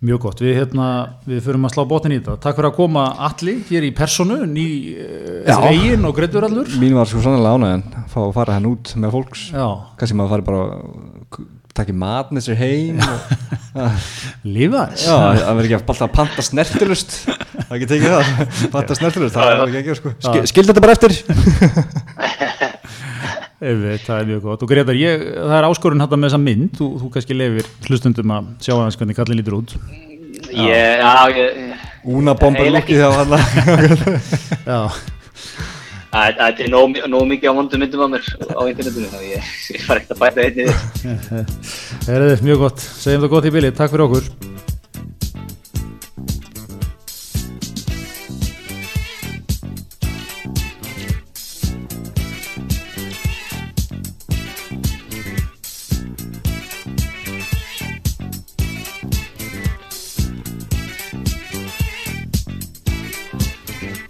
mjög gott, við, hérna, við förum að slá botnin í þetta. Takk fyrir að koma allir hér í personu ný Já. veginn og greittur allur. Mín var svo sannlega ánægðan að fá að fara henn út með fólks já, kannski maður fari bara að taka mat með sér heim og, lífa já, það verður ekki að balta að panta snertilust það er ekki tekið það. Panta snertilust, það er ekki ekki sko. Skil, skil þetta bara eftir Einmitt, það er mjög gott. Og Gretar, ég, það er áskorun þetta með þessa mynd. Þú, þú kannski lefir hlustundum að sjá aðeins hvernig kallin lítur út. Ég, já, ég, úna bombar lukkið þegar hann já, það er nóg, mikið á vondum myndum á mér á internetinu, þannig ég, fara ekkert að bæta einni. Er mjög gott. Segjum það gott í bili, takk fyrir okkur